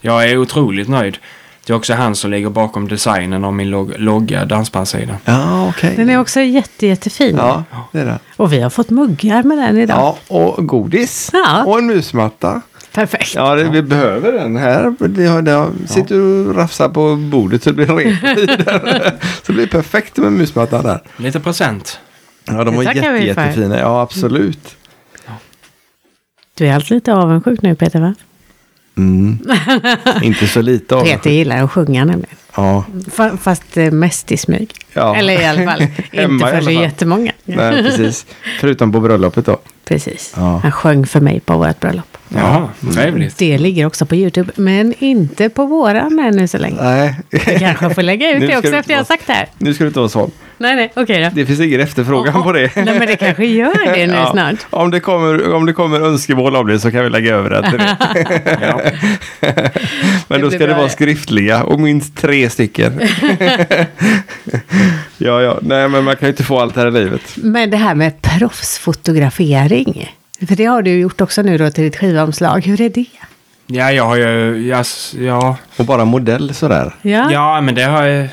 Jag är otroligt nöjd. Det är också han som ligger bakom designen av min log logga dansbandssidan. Ja, okej. Den är också jätte, jättefin. Ja, det är det. Och vi har fått muggar med den idag. Ja, och godis. Ja. Och en musmatta. Perfekt. Ja, det, vi behöver den här. Vi har, det har, sitter du och rafsar på bordet så det blir rent i den. Så det blir perfekt med musmattan där. Lite present. Ja, de Det var jätte, vi för. jättefina. Ja, absolut. Du är alltid lite avundsjuk nu Peter va? Mm. [laughs] Inte så lite av Peter gillar att sjunga nämligen. Ja, Fa- Fast eh, mest i smyg. Ja. Eller i alla fall [laughs] inte för så jättemånga. nej, precis. Förutom på bröllopet då. Precis. Ja. Han sjöng för mig på vårt bröllop. Ja, trevligt. Det ligger också på YouTube, men inte på våran ännu så länge. Nej. Jag kanske får lägga ut det också efter jag har sagt det här. Nu ska du inte vara sån. Nej, nej, okej då. Det finns ingen efterfrågan på det. Nej, men det kanske gör det nu [laughs] Ja. snart. Om det, kommer, om det kommer önskemål om det så kan vi lägga över det till det. [laughs] Ja. Men Det då ska det vara skriftliga och minst tre stycken. [laughs] ja, ja, nej men man kan ju inte få allt här i livet. Men det här med proffsfotografering. För det har du gjort också nu då till ditt skivomslag. Hur är det? ja, jag har ju... Ja, ja, Och bara modell sådär. Ja. ja, men det har ju...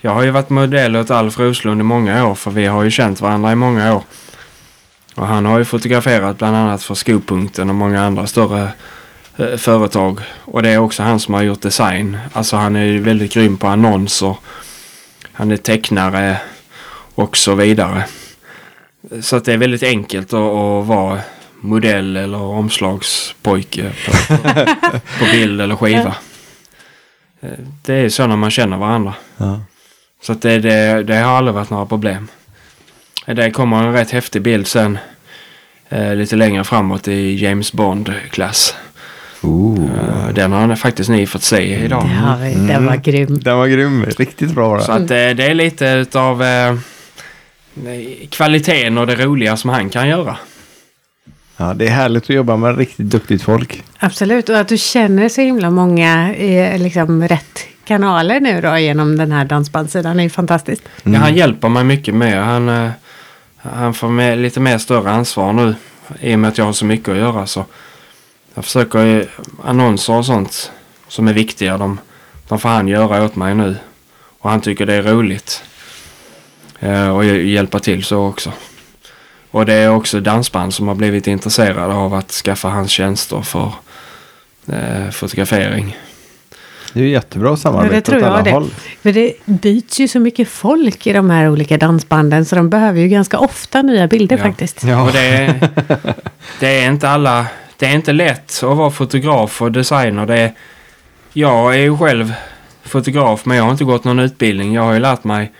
Jag har ju varit modell åt Alf Roslund i många år för vi har ju känt varandra i många år. Och han har ju fotograferat bland annat för Skopunkten och många andra större eh, företag. Och det är också han som har gjort design. Alltså han är ju väldigt grym på annonser. Han är tecknare och så vidare. Så att det är väldigt enkelt att, att vara modell eller omslagspojke på, [laughs] på bild eller skiva. Det är så när man känner varandra. Ja. Så att det, det, det har aldrig varit några problem. Det kommer en rätt häftig bild sen. Eh, lite längre framåt i James Bond-klass. Ooh. Eh, den har ni faktiskt ni fått se idag. Det har vi. Den var grym. Den var grym, riktigt bra var Så att eh, det är lite utav eh, kvaliteten och det roliga som han kan göra. Ja, det är härligt att jobba med riktigt duktigt folk. Absolut. Och att du känner så himla många i liksom, rätt kanaler nu då genom den här dansbandssidan är ju fantastiskt. Mm. Ja, han hjälper mig mycket mer. Han, eh, han får med, lite mer större ansvar nu. I och med att jag har så mycket att göra så. Jag försöker ju annonser och sånt som är viktiga. De, de får han göra åt mig nu. Och han tycker det är roligt. Eh, och hj- hjälpa till så också. Och det är också dansband som har blivit intresserade av att skaffa hans tjänster för eh, fotografering. Det är ju jättebra Ja, samarbete det tror åt alla jag det. håll. För det byts ju så mycket folk i de här olika dansbanden så de behöver ju ganska ofta nya bilder Ja. faktiskt. Ja. Och det är, [laughs] det är inte alla... Det är inte lätt att vara fotograf och designer. Det är, jag är ju själv fotograf men jag har inte gått någon utbildning. Jag har ju lärt mig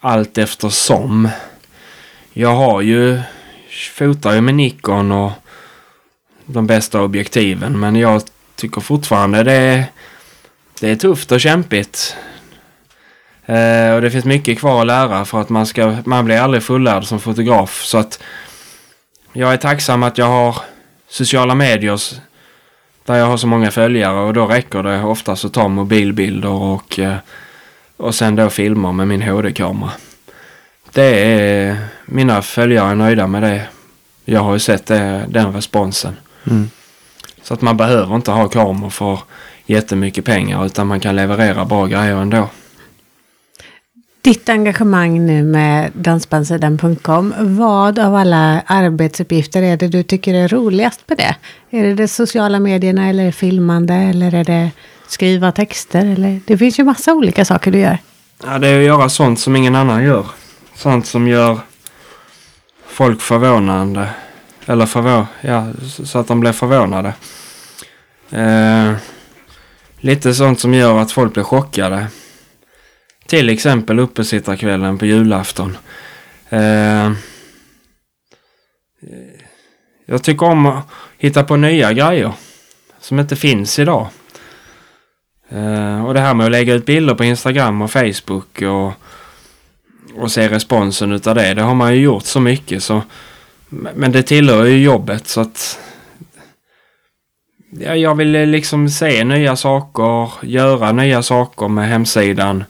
allt eftersom. Jag har ju fotar ju med Nikon och de bästa objektiven men jag tycker fortfarande det är, det är tufft och kämpigt. Eh, och det finns mycket kvar att lära för att man ska, man blir aldrig fullärd som fotograf. Så att jag är tacksam att jag har sociala medier där jag har så många följare och då räcker det oftast att ta mobilbilder och, eh, och sen då filmer med min HD-kamera. Det är, mina följare är nöjda med det. Jag har ju sett det, den responsen. Mm. Så att man behöver inte ha kameror för jättemycket pengar utan man kan leverera bra grejer ändå. Ditt engagemang nu med dansbandsidan.com, vad av alla arbetsuppgifter är det du tycker är roligast med det? Är det de sociala medierna eller filmande eller är det skriva texter? Eller? Det finns ju massa olika saker du gör. Ja, det är att göra sånt som ingen annan gör. Sånt som gör folk förvånande. Eller förvå ja, så så att de blir förvånade. Eh, lite sånt som gör att folk blir chockade. Till exempel uppesittarkvällen på julafton. Eh, jag tycker om att hitta på nya grejer. Som inte finns idag. Eh, och det här med att lägga ut bilder på Instagram och Facebook och, och se responsen utav det. Det har man ju gjort så mycket så. Men det tillhör ju jobbet så att. Ja, jag vill liksom se nya saker, göra nya saker med hemsidan.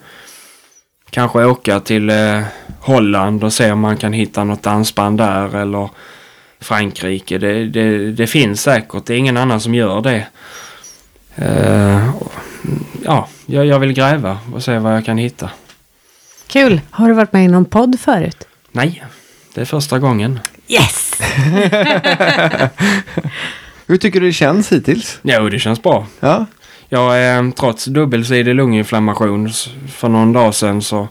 Kanske åka till eh, Holland och se om man kan hitta något dansband där eller Frankrike. Det, det, det finns säkert, det är ingen annan som gör det. Eh, ja, jag, jag vill gräva och se vad jag kan hitta. Kul! Har du varit med i någon podd förut? Nej, det är första gången. Yes! [laughs] Hur tycker du det känns hittills? Jo, det känns bra. Ja, Jag, eh, trots dubbelsidig lunginflammation för någon dag sedan så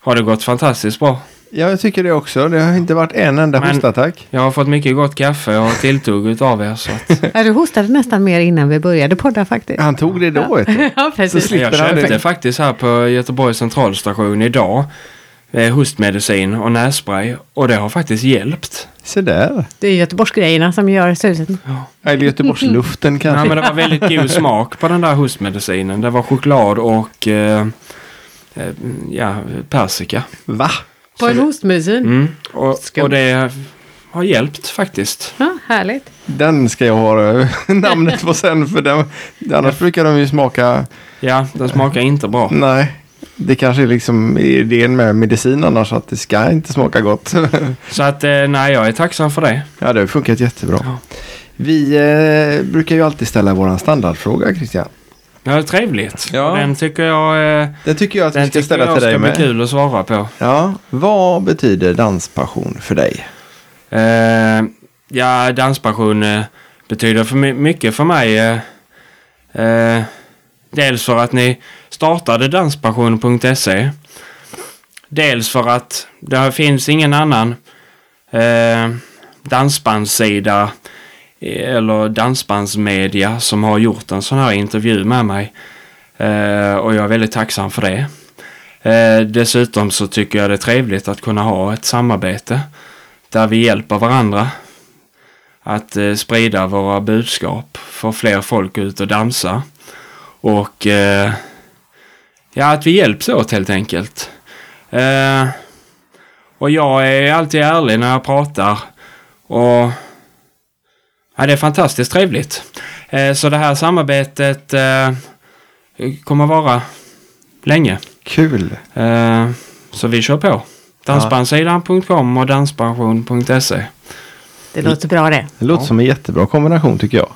har det gått fantastiskt bra. ja jag tycker det också. Det har inte varit en enda Men- hostattack. Jag har fått mycket gott kaffe och tilltugg av er. Så att, [laughs] Ja, du hostade nästan mer innan vi började podda faktiskt. Han tog det då, vet du. [laughs] Ja, precis. slipper jag han det. köpte faktiskt här på Göteborgs centralstation idag eh, hostmedicin och nässpray och det har faktiskt hjälpt. Se där. Det är Göteborgsgrejerna som gör suset. Eller Göteborgsluften Ja, [laughs] kanske. men det var väldigt god smak på den där hostmedicinen. Det var choklad och eh, eh, ja, persika. Va? På en hostmedicin. Mm. Och, och det har hjälpt faktiskt. Ja, härligt. Den ska jag ha eh, [laughs] namnet på sen för den, annars brukar de ju smaka, Ja, den smakar inte bra. nej. Det kanske är liksom idén med medicin annars att det ska inte smaka gott. Så att eh, nej, jag är tacksam för det. ja, det har funkat jättebra. Ja. Vi eh, brukar ju alltid ställa våran standardfråga Christian. Ja, det är trevligt. Ja. Den tycker jag, eh, Den tycker jag att den vi ska ställa till dig ska bli kul att svara på. Ja, vad betyder danspassion för dig? Eh, ja, danspassion eh, betyder för my- mycket för mig. Eh, eh, dels för att ni startade danspassion.se. Dels för att det finns ingen annan eh, dansbandssida eh, eller dansbandsmedia som har gjort en sån här intervju med mig. Eh, och jag är väldigt tacksam för det. Eh, dessutom så tycker jag det är trevligt att kunna ha ett samarbete där vi hjälper varandra att eh, sprida våra budskap, få fler folk ut och dansa och eh, ja, att vi hjälps åt helt enkelt. Eh, och jag är alltid ärlig när jag pratar och ja, det är fantastiskt trevligt. Eh, så det här samarbetet eh, kommer vara länge. Kul! Eh, så vi kör på. Dansbandsidan.com och danspension.se. Det låter bra det. Det låter Ja. som en jättebra kombination tycker jag.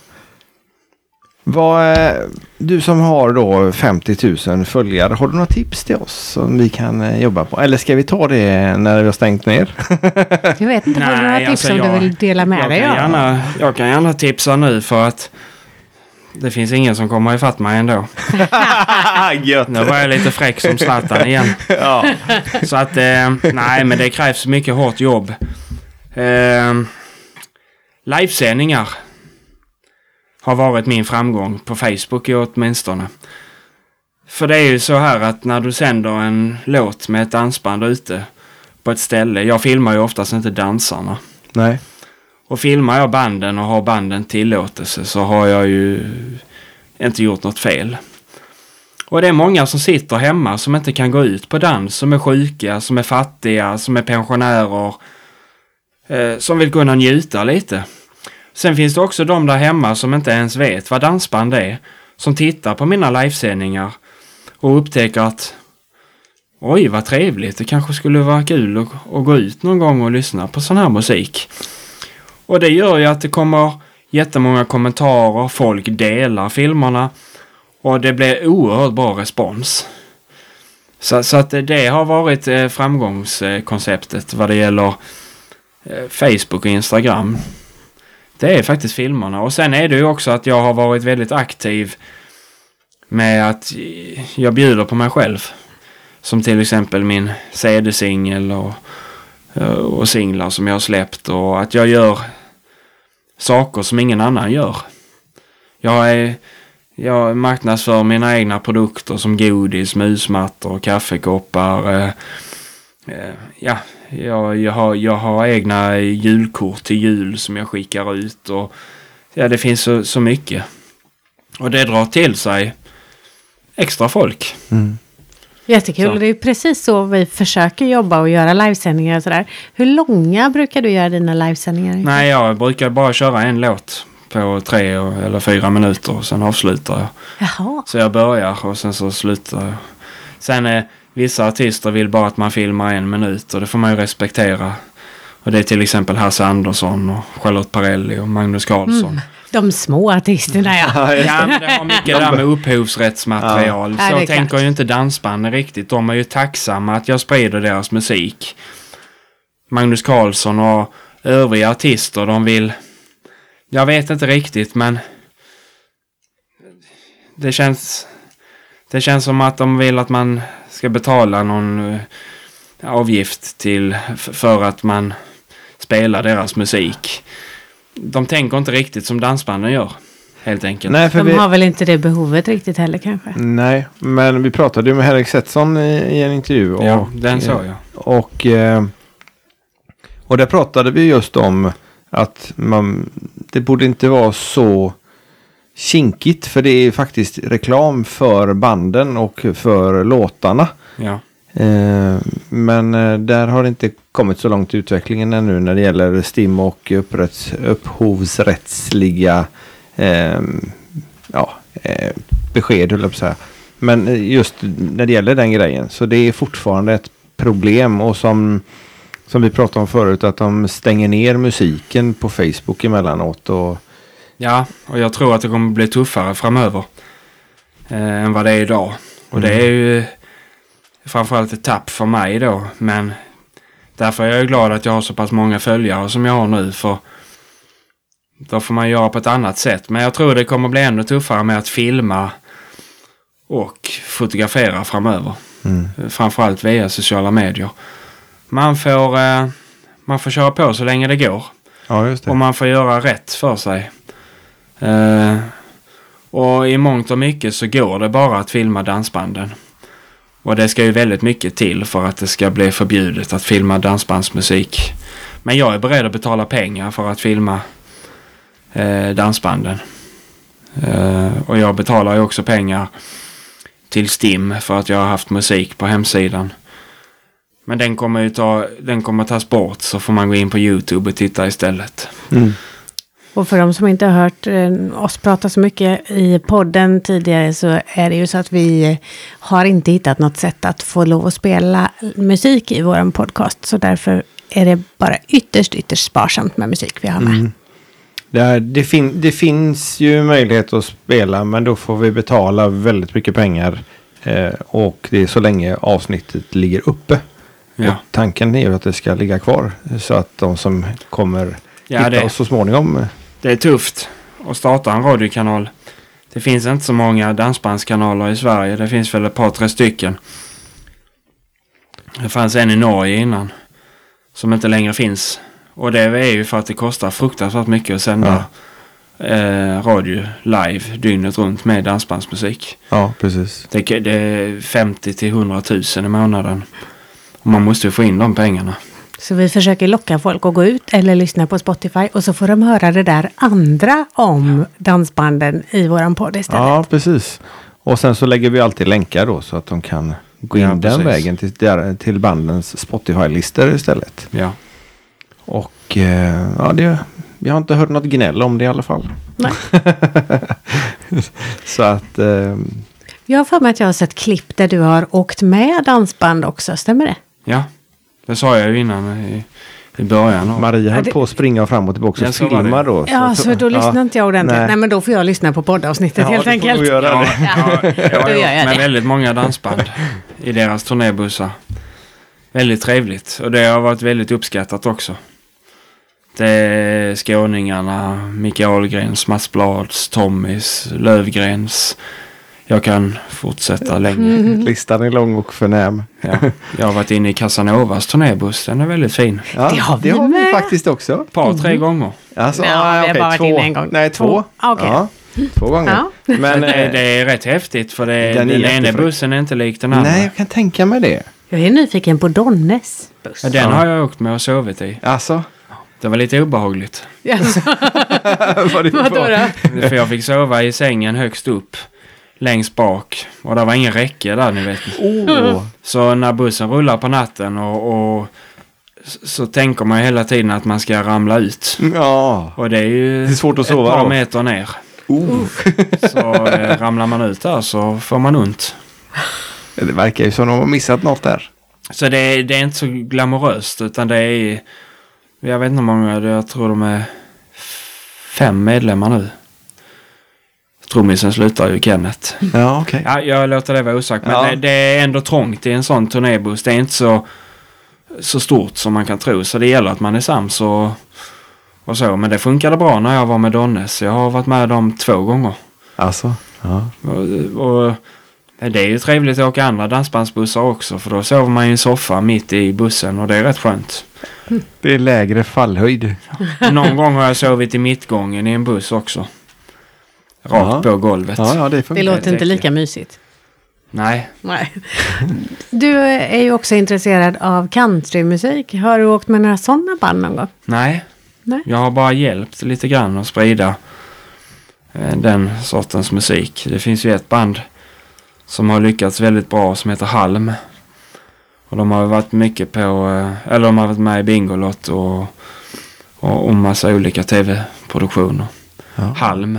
Vad, eh, du som har då 50 000 följare, har du några tips till oss som vi kan eh, jobba på? Eller ska vi ta det när vi har stängt ner? [laughs] Jag vet inte, har du några Nej, tips alltså som jag- du vill dela med jag dig kan, av? gärna, jag kan gärna tipsa nu för att det finns ingen som kommer ifatt mig ändå. [laughs] Nu var jag lite fräck som Zlatan igen. [laughs] Ja. Så att, eh, nej men det krävs mycket hårt jobb. Eh, livesändningar har varit min framgång på Facebook åtminstone. För det är ju så här att när du sänder en låt med ett dansband ute på ett ställe. Jag filmar ju oftast inte dansarna. Nej. Och filmar jag banden och har banden tillåtelse så har jag ju inte gjort något fel. Och det är många som sitter hemma som inte kan gå ut på dans, som är sjuka, som är fattiga, som är pensionärer. Eh, som vill kunna njuta lite. Sen finns det också de där hemma som inte ens vet vad dansband är. Som tittar på mina livesändningar och upptäcker att Oj, vad trevligt. Det kanske skulle vara kul att, att gå ut någon gång och lyssna på sån här musik. Och det gör ju att det kommer jättemånga kommentarer, folk delar filmerna och det blir oerhört bra respons. Så, så att det har varit eh, framgångskonceptet vad det gäller eh, Facebook och Instagram. Det är faktiskt filmerna och sen är det ju också att jag har varit väldigt aktiv med att jag bjuder på mig själv. Som till exempel min CD-singel och, eh, och singlar som jag har släppt och att jag gör saker som ingen annan gör. Jag, är, jag marknadsför mina egna produkter som godis, musmattor, kaffekoppar. Eh, eh, ja, jag, jag, har, jag har egna julkort till jul som jag skickar ut. Och, ja, det finns så, så mycket. Och det drar till sig extra folk. Mm. Jättekul. Så. Det är precis så vi försöker jobba och göra livesändningar och sådär. Hur långa brukar du göra dina livesändningar? Nej, jag brukar bara köra en låt på tre eller fyra minuter och sen avslutar jag. Jaha. Så jag börjar och sen så slutar jag. Sen är vissa artister vill bara att man filmar en minut och det får man ju respektera. Och det är till exempel Hasse Andersson och Charlotte Perrelli och Magnus Carlsson. De små artisterna ja. Ja, men det har mycket där med upphovsrättsmaterial. Ja. Ja, Så är tänker klart. ju inte dansbanden riktigt. De är ju tacksamma att jag sprider deras musik. Magnus Carlsson och övriga artister, de vill Jag vet inte riktigt men det känns det känns som att de vill att man ska betala någon eh, avgift till för att man spelar deras musik. De tänker inte riktigt som dansbanden gör. Helt enkelt. Nej, för De vi, har väl inte det behovet riktigt heller kanske. nej, men vi pratade ju med Henrik Setson i, i en intervju. Och, ja, den såg jag. Och, eh, och där pratade vi just om att man, det borde inte vara så kinkigt. För det är faktiskt reklam för banden och för låtarna. Ja. Eh, men eh, där har det inte kommit så långt i utvecklingen ännu när det gäller STIM och upprätts, upphovsrättsliga eh, ja, eh, besked, höll jag på att säga. Men just när det gäller den grejen så det är fortfarande ett problem och som, som vi pratade om förut att de stänger ner musiken på Facebook emellanåt och Ja, och jag tror att det kommer bli tuffare framöver. Eh, än vad det är idag. Och det är ju framförallt ett tapp för mig då. Men därför är jag glad att jag har så pass många följare som jag har nu. För då får man göra på ett annat sätt. Men jag tror det kommer bli ännu tuffare med att filma och fotografera framöver. mm. Framförallt via sociala medier. Man får, eh, man får köra på så länge det går. ja just det. Och man får göra rätt för sig. Eh, och i mångt och mycket så går det bara att filma dansbanden. Och det ska ju väldigt mycket till för att det ska bli förbjudet att filma dansbandsmusik. Men jag är beredd att betala pengar för att filma eh, dansbanden. Eh, och jag betalar ju också pengar till STIM för att jag har haft musik på hemsidan. Men den kommer ju ta, den kommer tas bort så får man gå in på YouTube och titta istället. Mm. Och för de som inte har hört eh, oss prata så mycket i podden tidigare så är det ju så att vi eh, har inte hittat något sätt att få lov att spela musik i vår podcast. Så därför är det bara ytterst, ytterst sparsamt med musik vi har med. Mm. Det, är, det, fin, det finns ju möjlighet att spela men då får vi betala väldigt mycket pengar. Eh, och det är så länge avsnittet ligger uppe. Ja. Tanken är ju att det ska ligga kvar. Så att de som kommer Ja, hitta det, oss så småningom. Det är tufft att starta en radiokanal. Det finns inte så många dansbandskanaler i Sverige. Det finns väl ett par, tre stycken. Det fanns en i Norge innan. Som inte längre finns. Och det är ju för att det kostar fruktansvärt mycket att sända eh, radio live dygnet runt med dansbandsmusik. Ja, precis. Det, det är 50 till 100 000 i månaden. Och man måste ju få in de pengarna. Så vi försöker locka folk att gå ut eller lyssna på Spotify och så får de höra det där andra om dansbanden i våran podd istället. Ja, precis. Och sen så lägger vi alltid länkar då så att de kan gå in Ja, den precis. vägen till, där- till bandens Spotify-listor istället. Ja. Och eh, ja, det, vi har inte hört något gnäll om det i alla fall. Nej. [laughs] så att eh, Jag har för mig att jag har sett klipp där du har åkt med dansband också, stämmer det? Ja, det sa jag ju innan i, i början. av- Maria höll det- på att springa framåt och tillbaka Ja, och filma då. Ja, så då lyssnar inte jag ordentligt. Nej. nej. men då får jag lyssna på poddavsnittet Ja, helt får enkelt. nog göra det. Ja, jag har gör jag gjort med det. väldigt många dansband i deras turnébussar. Väldigt trevligt och det har varit väldigt uppskattat också. Det är skåningarna, Micke Ahlgrens, Mats Blads, Tommys, Lövgrens. Jag kan fortsätta [laughs] länge. Listan är lång och förnäm. Ja. Jag har varit inne i Casanovas turnébuss. Den är väldigt fin. Ja, Det har vi med. faktiskt också. Ett par, tre gånger. Alltså, Ja, ah, vi har okej, bara två. en gång. Nej, två. Två. Ah, okej. Ja, två gånger. Ja. Men det, eh, det är rätt häftigt för det, Den den, är ena bussen är inte lik den andra. nej, jag kan tänka mig det. Jag är nyfiken på Donnes buss. Ja, den har jag åkt med och sovit i. Alltså, Det var lite obehagligt. Jaså, [laughs] vad det då? För jag fick sova i sängen högst upp. Längst bak. Och det var ingen räcke där ni vet. Åh, Så när bussen rullar på natten och, och så tänker man hela tiden att man ska ramla ut. ja. Och det är ju Det är svårt att sova ett par då. meter ner. Oh. [laughs] Så eh, ramlar man ut där så får man ont. Det verkar ju som de har missat något där. Så det är, det är inte så glamoröst utan det är... Jag vet inte hur många, jag tror de är fem medlemmar nu. Trummisen slutar ju Kenneth. Ja, okej. Ja, jag låter det vara osagt. Men Ja. det, det är ändå trångt i en sån turnébuss. Det är inte så, så stort som man kan tro. Så det gäller att man är sams och, och så. Men det funkade bra när jag var med Donnes. Jag har varit med dem två gånger. Alltså, ja. Och, och det är ju trevligt att åka andra dansbandsbussar också för då sover man i en soffa mitt i bussen och det är rätt skönt. Det är lägre fallhöjd. Någon gång har jag sovit i mittgången i en buss också. Rakt Ja. på golvet. Ja, ja, det Det låter inte äckligt. lika mysigt. Nej, Nej. Du är ju också intresserad av countrymusik. Har du åkt med några sådana band någon gång? nej. Nej. Jag har bara hjälpt lite grann att sprida eh, den sortens musik. Det finns ju ett band som har lyckats väldigt bra som heter Halm. Och de har varit mycket på, eh, eller de har varit med i Bingolott och, och, och massa olika tv-produktioner. Ja. Halm.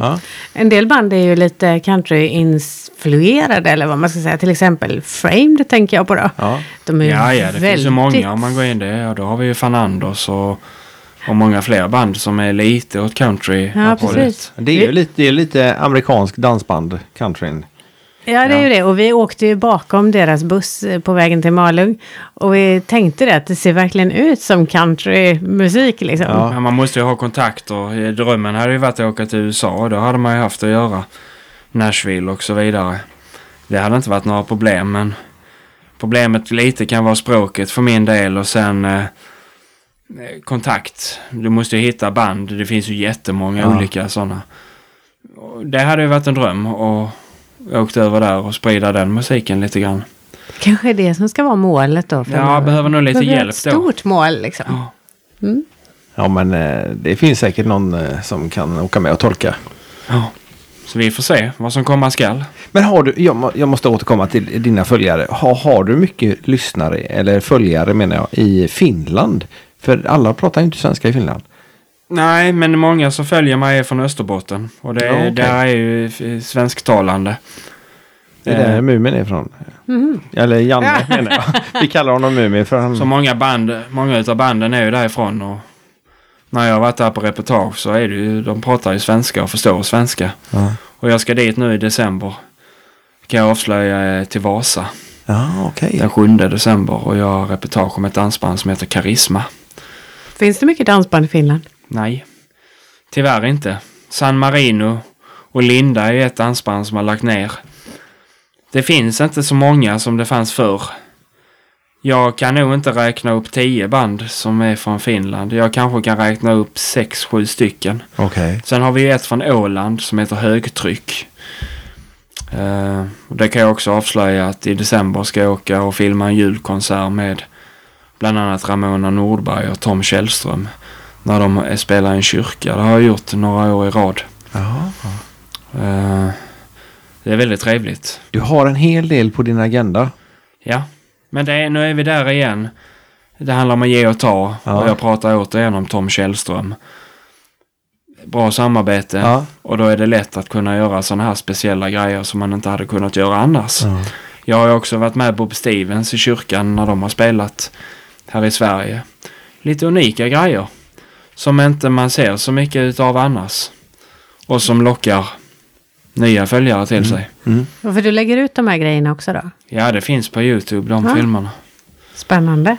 Ja. En del band är ju lite country-influerade eller vad man ska säga. Till exempel Framed tänker jag på då. Ja. De är Ja, ja, det finns ju väldigt- många om man går in det. Ja, då har vi ju Fan Anders och, och många fler band som är lite åt country Ja, precis. Det är ju lite, det är lite amerikansk dansband, countryn. Ja, det är ju det. Och vi åkte ju bakom deras buss eh, på vägen till Malung. Och vi tänkte det att det ser verkligen ut som countrymusik liksom. Ja. Man måste ju ha kontakter. Drömmen hade ju varit att åka till USA och då hade man ju haft att göra. Nashville och så vidare. Det hade inte varit några problem men problemet lite kan vara språket för min del och sen eh, kontakt. Du måste ju hitta band. Det finns ju jättemånga Ja. olika sådana. Det hade ju varit en dröm och åkt över där och sprida den musiken lite grann. Kanske det som ska vara målet då. Ja, framöver. behöver nog lite Behöver hjälp ett då. stort mål liksom. Ja. Ja, men eh, det finns säkert någon eh, som kan åka med och tolka. Ja. Så vi får se vad som komma skall. Men har du, jag, jag måste återkomma till dina följare. Har, har du mycket lyssnare, eller följare menar jag, i Finland? För alla pratar ju inte svenska i Finland. Nej, men många som följer mig är från Österbotten. Och det, Ja, okej. där är ju svensktalande. Det är Eh, där Mumin är ifrån. Eller Janne menar jag. Vi kallar honom Mumin för han... Så många band, många utav banden är ju därifrån. Och när jag har varit där på reportage så är det ju, de pratar ju svenska och förstår svenska. Ja, Och jag ska dit nu i december. Kan jag avslöja eh, till Vasa. ja okej. Den 7 december. Och jag har reportage om ett dansband som heter Karisma. Finns det mycket dansband i Finland? Nej, tyvärr inte. San Marino och Linda är ett dansband som har lagt ner. Det finns inte så många som det fanns förr. Jag kan nog inte räkna upp tio band som är från Finland. Jag kanske kan räkna upp sex, sju stycken. Okej. Sen har vi ett från Åland som heter Högtryck. Och det kan jag också avslöja att i december ska jag åka och filma en julkonsert med bland annat Ramona Nordberg och Tom Källström. När de spelar i en kyrka. Det har jag gjort några år i rad. Ja. Eh, det är väldigt trevligt. Du har en hel del på din agenda. Ja, men det nu är vi där igen. Det handlar om att ge och ta. Ja. Och jag pratar återigen om Tom Källström. Bra samarbete. Ja. Och då är det lätt att kunna göra sådana här speciella grejer som man inte hade kunnat göra annars. Ja. Jag har också varit med Bob Stevens i kyrkan när de har spelat här i Sverige. Lite unika grejer. Som inte man ser så mycket utav annars. Och som lockar nya följare till sig. Mm. För du lägger ut de här grejerna också då? Ja, det finns på Youtube de Ja. filmerna. Spännande.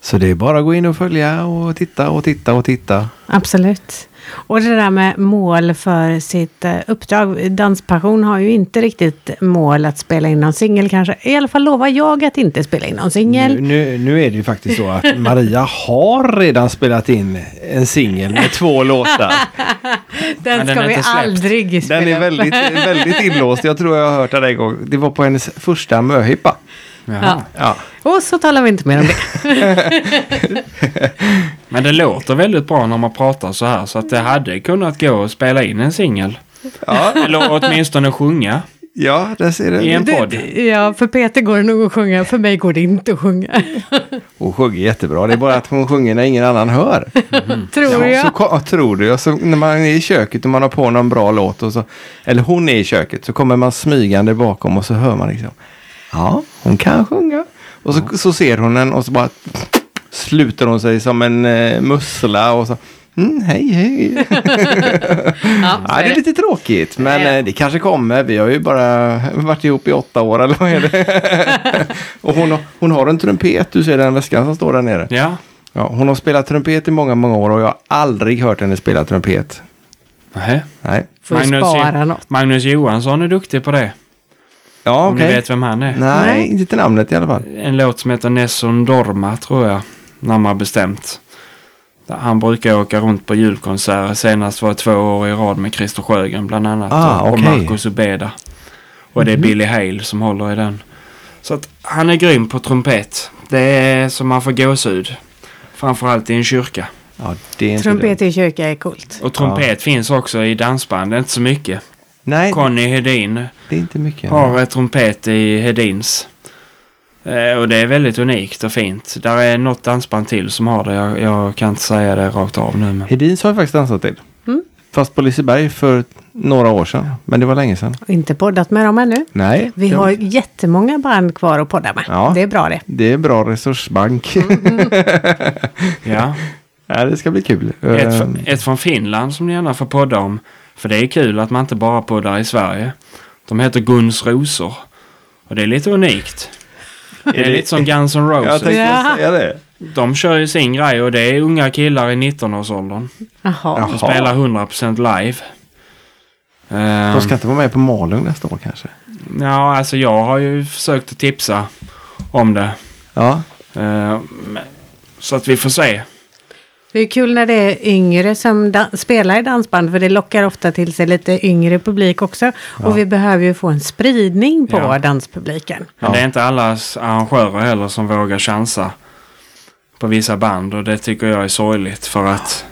Så det är bara att gå in och följa och titta och titta och titta. Absolut. Och det där med mål för sitt eh, uppdrag. Danspassion har ju inte riktigt mål att spela in någon singel kanske. I alla fall lovar jag att inte spela in någon Nu, singel. nu, nu är det ju faktiskt så att Maria har redan spelat in en singel med två låtar. [laughs] Den Men den ska är vi aldrig spela Den är väldigt, väldigt inlåst. Jag tror jag har hört det en gång. Det var på hennes första möhippa. Jaha. Ja. Och så talar vi inte mer om det. [laughs] Men det låter väldigt bra när man pratar så här. Så att det hade kunnat gå att spela in en singel. Ja, Eller åtminstone sjunga ja där ser i en podd. Det- Ja, för Peter går det nog att sjunga. För mig går det inte att sjunga. [laughs] Hon sjunger jättebra. Det är bara att hon sjunger när ingen annan hör. Tror Ja, jag. så, tror du. Och så när man är i köket och man har på någon bra låt. Och så, eller hon är i köket. Så kommer man smygande bakom och så hör man liksom. Ja, hon kan sjunga. Och så, så ser hon den och så bara sluter hon sig som en eh, mussla. Och så. Mm, hej, hej. [laughs] Ja, Ja, det är lite tråkigt, men Ja. eh, det kanske kommer. Vi har ju bara varit ihop i åtta år, eller vad är det? [laughs] och hon har, hon har en trumpet, du ser den väskan som står där nere. Ja, Ja, hon har spelat trumpet i många, många år och jag har aldrig hört henne spela trumpet. Nähä. Nej. Får Magnus, spara något. Magnus Johansson är duktig på det. Ja, Om okej. ni vet vem han är. Nej, Nej. inte namnet i alla fall. En låt som heter Nessun Dorma tror jag. Närmare bestämt. Där Han brukar åka runt på julkonserter. Senast var det två år i rad med Christer Sjögren bland annat. Ah, och och okej. Marcus Ubeda. Och det är Billy Hale som håller i den. Så att han är grym på trumpet. Det är som man får gåshud. Framförallt i en kyrka. Ja. Trumpet i kyrka är coolt. Och trumpet finns också i dansband. Inte så mycket. Nej, Conny Hedin det är inte mycket. har trumpet i Hedins. Eh, och det är väldigt unikt och fint. Där är något dansband till som har det. Jag, jag kan inte säga det rakt av nu. Men... Hedins har jag faktiskt dansat till. Mm. Fast på Liseberg för några år sedan. Men det var länge sedan. Inte poddat med dem ännu. Nej. Vi har jättemånga band kvar att podda med. Ja. Det är bra det. Det är bra resursbank. Ja. [laughs] ja, det ska bli kul. Ett, fr- ett från Finland som ni gärna får podda om. För det är kul att man inte bara poddar i Sverige. De heter Guns Rosor. Och det är lite unikt. Det är lite som Guns N' Jag Roses. tänkte Ja. säga det. De kör ju sin grej och det är unga killar i 19-årsåldern. Jaha. Ja. De spelar 100% live. Ehm, De ska inte vara med på Malung nästa år kanske? Ja, alltså jag har ju försökt att tipsa om det. Ja. Eh, men- så att vi får se. Det är kul när det är yngre som spelar i dansband för det lockar ofta till sig lite yngre publik också. Och vi behöver ju få en spridning på Ja. danspubliken. Men det är inte alla arrangörer heller som vågar chansa på vissa band och det tycker jag är sorgligt för att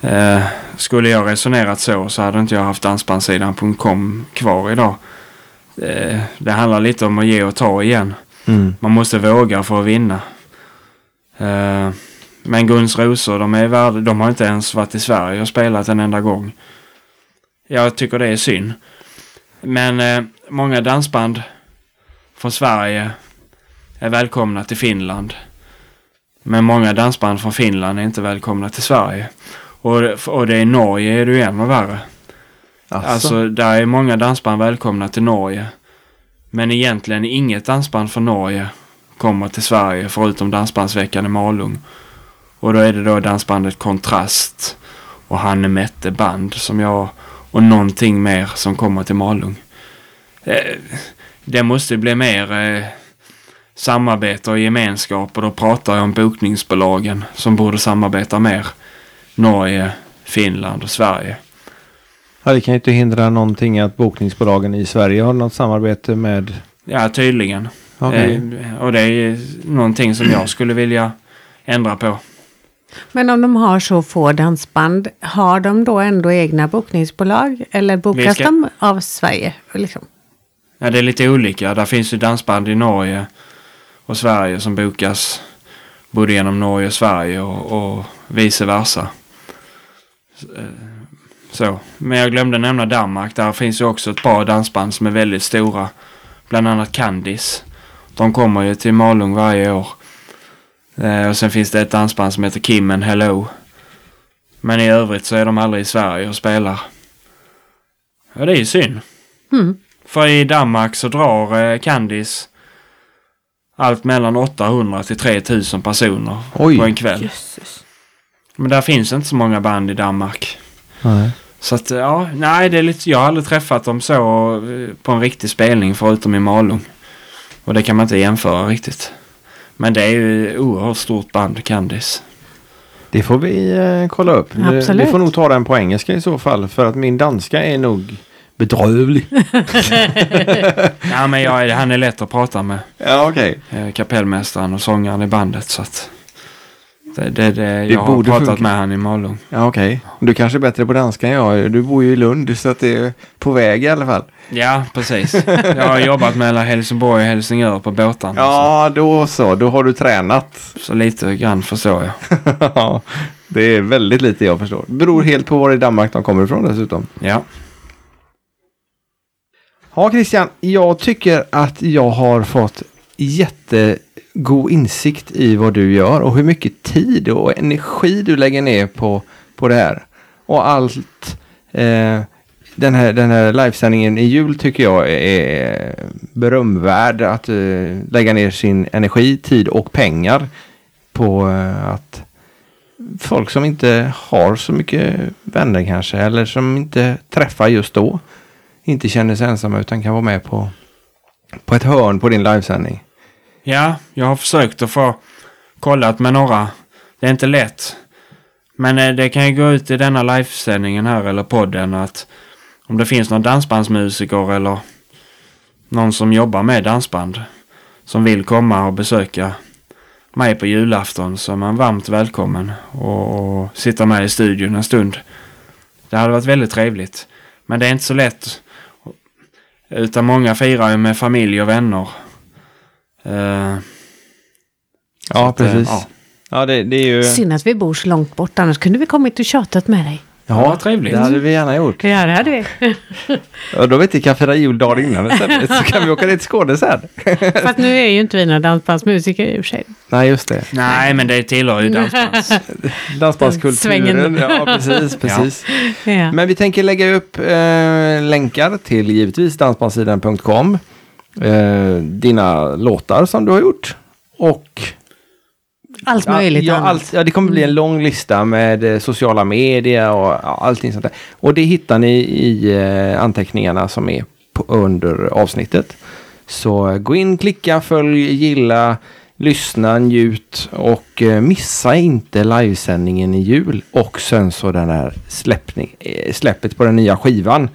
eh, skulle jag resonerat så så hade inte jag haft dansbandsidan.com kvar idag. Eh, det handlar lite om att ge och ta igen. Mm. Man måste våga för att vinna. Eh, men Guns Rosor, de, är värda, de har inte ens varit i Sverige och spelat en enda gång. Jag tycker det är synd. Men eh, många dansband från Sverige är välkomna till Finland. Men många dansband från Finland är inte välkomna till Sverige. Och, och det är Norge är det ju ännu värre. Alltså, Alltså, där är många dansband välkomna till Norge. Men egentligen inget dansband från Norge kommer till Sverige förutom Dansbandsveckan i Malung. Och då är det då dansbandet Kontrast och Hanne Mette band som jag och någonting mer som kommer till Malung. Eh, Det måste bli mer eh, samarbete och gemenskap och då pratar jag om bokningsbolagen som borde samarbeta mer. Norge, Finland och Sverige. ja, det kan ju inte hindra någonting att bokningsbolagen i Sverige har något samarbete med... Ja, tydligen. Okej. Eh, och det är någonting som jag skulle vilja ändra på. Men om de har så få dansband, har de då ändå egna bokningsbolag? Eller bokas Vi ska- de av Sverige? Liksom? Ja, det är lite olika. Där finns ju dansband i Norge och Sverige som bokas både genom Norge och Sverige och, och vice versa. Så, eh, Så. Men jag glömde nämna Danmark. Där finns ju också ett par dansband som är väldigt stora. Bland annat Candice. De kommer ju till Malung varje år. Eh, och sen finns det ett dansband som heter Kim and Hello. Men i övrigt så är de aldrig i Sverige och spelar. Ja, det är ju synd. Mm. För i Danmark så drar eh, Candice allt mellan 800 till 3000 personer Oj. på en kväll. Men där finns inte så många band i Danmark. Nej. Så att ja, nej det är lite, jag har aldrig träffat dem så eh, på en riktig spelning förutom i Malung. Och det kan man inte jämföra riktigt. Men det är ju oerhört stort band, Candice. Det får vi eh, kolla upp. Vi- Absolut. Vi får nog ta den på engelska i så fall. För att min danska är nog bedrövlig. [laughs] Ja men jag är, han är lätt att prata med. ja, okej. eh, kapellmästaren och sångaren i bandet. Så att det, det, det, jag har pratat funka. med han i Malung. Ja, okej. Du kanske är bättre på danska än jag. Du bor ju i Lund så att det är på väg i alla fall. Ja, precis. Jag har jobbat mellan Helsingborg och Helsingör på båtarna. Ja, då så. Då har du tränat. Så, så lite grann förstår jag. [laughs] Ja, det är väldigt lite jag förstår. Beror helt på var i Danmark de kommer ifrån dessutom. Ja, Ja, Christian. Jag tycker att jag har fått god insikt i vad du gör och hur mycket tid och energi du lägger ner på, på det här. Och allt. Eh, den här, den här livesändningen i jul tycker jag är berömvärd att eh, lägga ner sin energi, tid och pengar på eh, att folk som inte har så mycket vänner kanske eller som inte träffar just då inte känner sig ensamma utan kan vara med på, på ett hörn på din livesändning. Ja, jag har försökt att få kollat med några. Det är inte lätt. Men eh, det kan ju gå ut i denna livesändningen här eller podden att om det finns någon dansbandsmusiker eller någon som jobbar med dansband som vill komma och besöka mig på julafton så är man varmt välkommen och, och sitta med i studion en stund. Det hade varit väldigt trevligt. Men det är inte så lätt. Utan många firar ju med familj och vänner. Så Ja, att, eh, precis. ja. Ja, det, det är ju... Synd att vi bor så långt bort, annars kunde vi kommit och tjatat med dig. Ja, vad trevligt. Det hade vi gärna gjort. Ja, det hade vi. [laughs] Och då vet vi kan fira jul dagen innan istället. Så kan vi åka ner till Skåne sen. [laughs] Fast nu är ju inte vi några dansbandsmusiker i och för sig. Nej, just det. Nej, men det tillhör ju [laughs] dansbands. Dansbandskulturen. Ja, precis. precis. Ja. Men vi tänker lägga upp eh, länkar till givetvis dansbandsidan.com. Eh, dina låtar som du har gjort. Och Allt möjligt ja, annat. allt, ja, det kommer bli en lång lista med eh, sociala medier och ja, allting sånt där. Och det hittar ni i eh, anteckningarna som är på, under avsnittet. Så eh, gå in, klicka, följ, gilla, lyssna, njut och missa inte livesändningen i jul. Och sen så den här släppning, släppet på den nya skivan.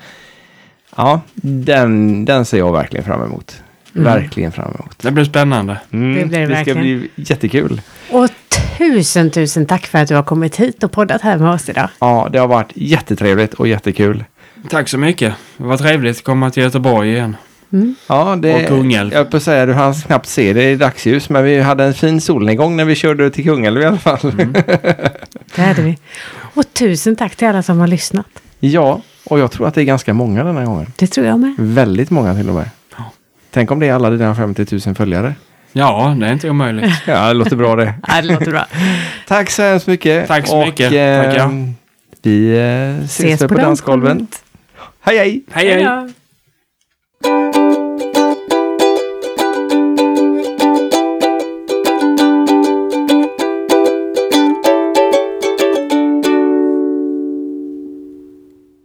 Ja, den, den ser jag verkligen fram emot. Verkligen fram emot. Det blir spännande. Mm, Det blir det det ska bli jättekul. Och tusen, tusen tack för att du har kommit hit och poddat här med oss idag. Ja, det har varit jättetrevligt och jättekul. Tack så mycket. Det var trevligt att komma till Göteborg igen. Ja, det, Och Kungälv. Jag på att säga, du hann knappt se det i dagsljus, men vi hade en fin solnedgång när vi körde till Kungälv i alla fall. [laughs] Det hade vi. Och tusen tack till alla som har lyssnat. ja, och jag tror att det är ganska många den här gången. Det tror jag med. Väldigt många till och med. Ja. Tänk om det är alla dina 50 000 följare. Ja, det är inte omöjligt. [laughs] Ja, det låter bra det. [laughs] Ja, det låter bra. Tack så hemskt mycket. Tack så och, mycket. eh, Tackar. Vi eh, ses, väl på dansgolvet. Hej hej! Hej, hej! då.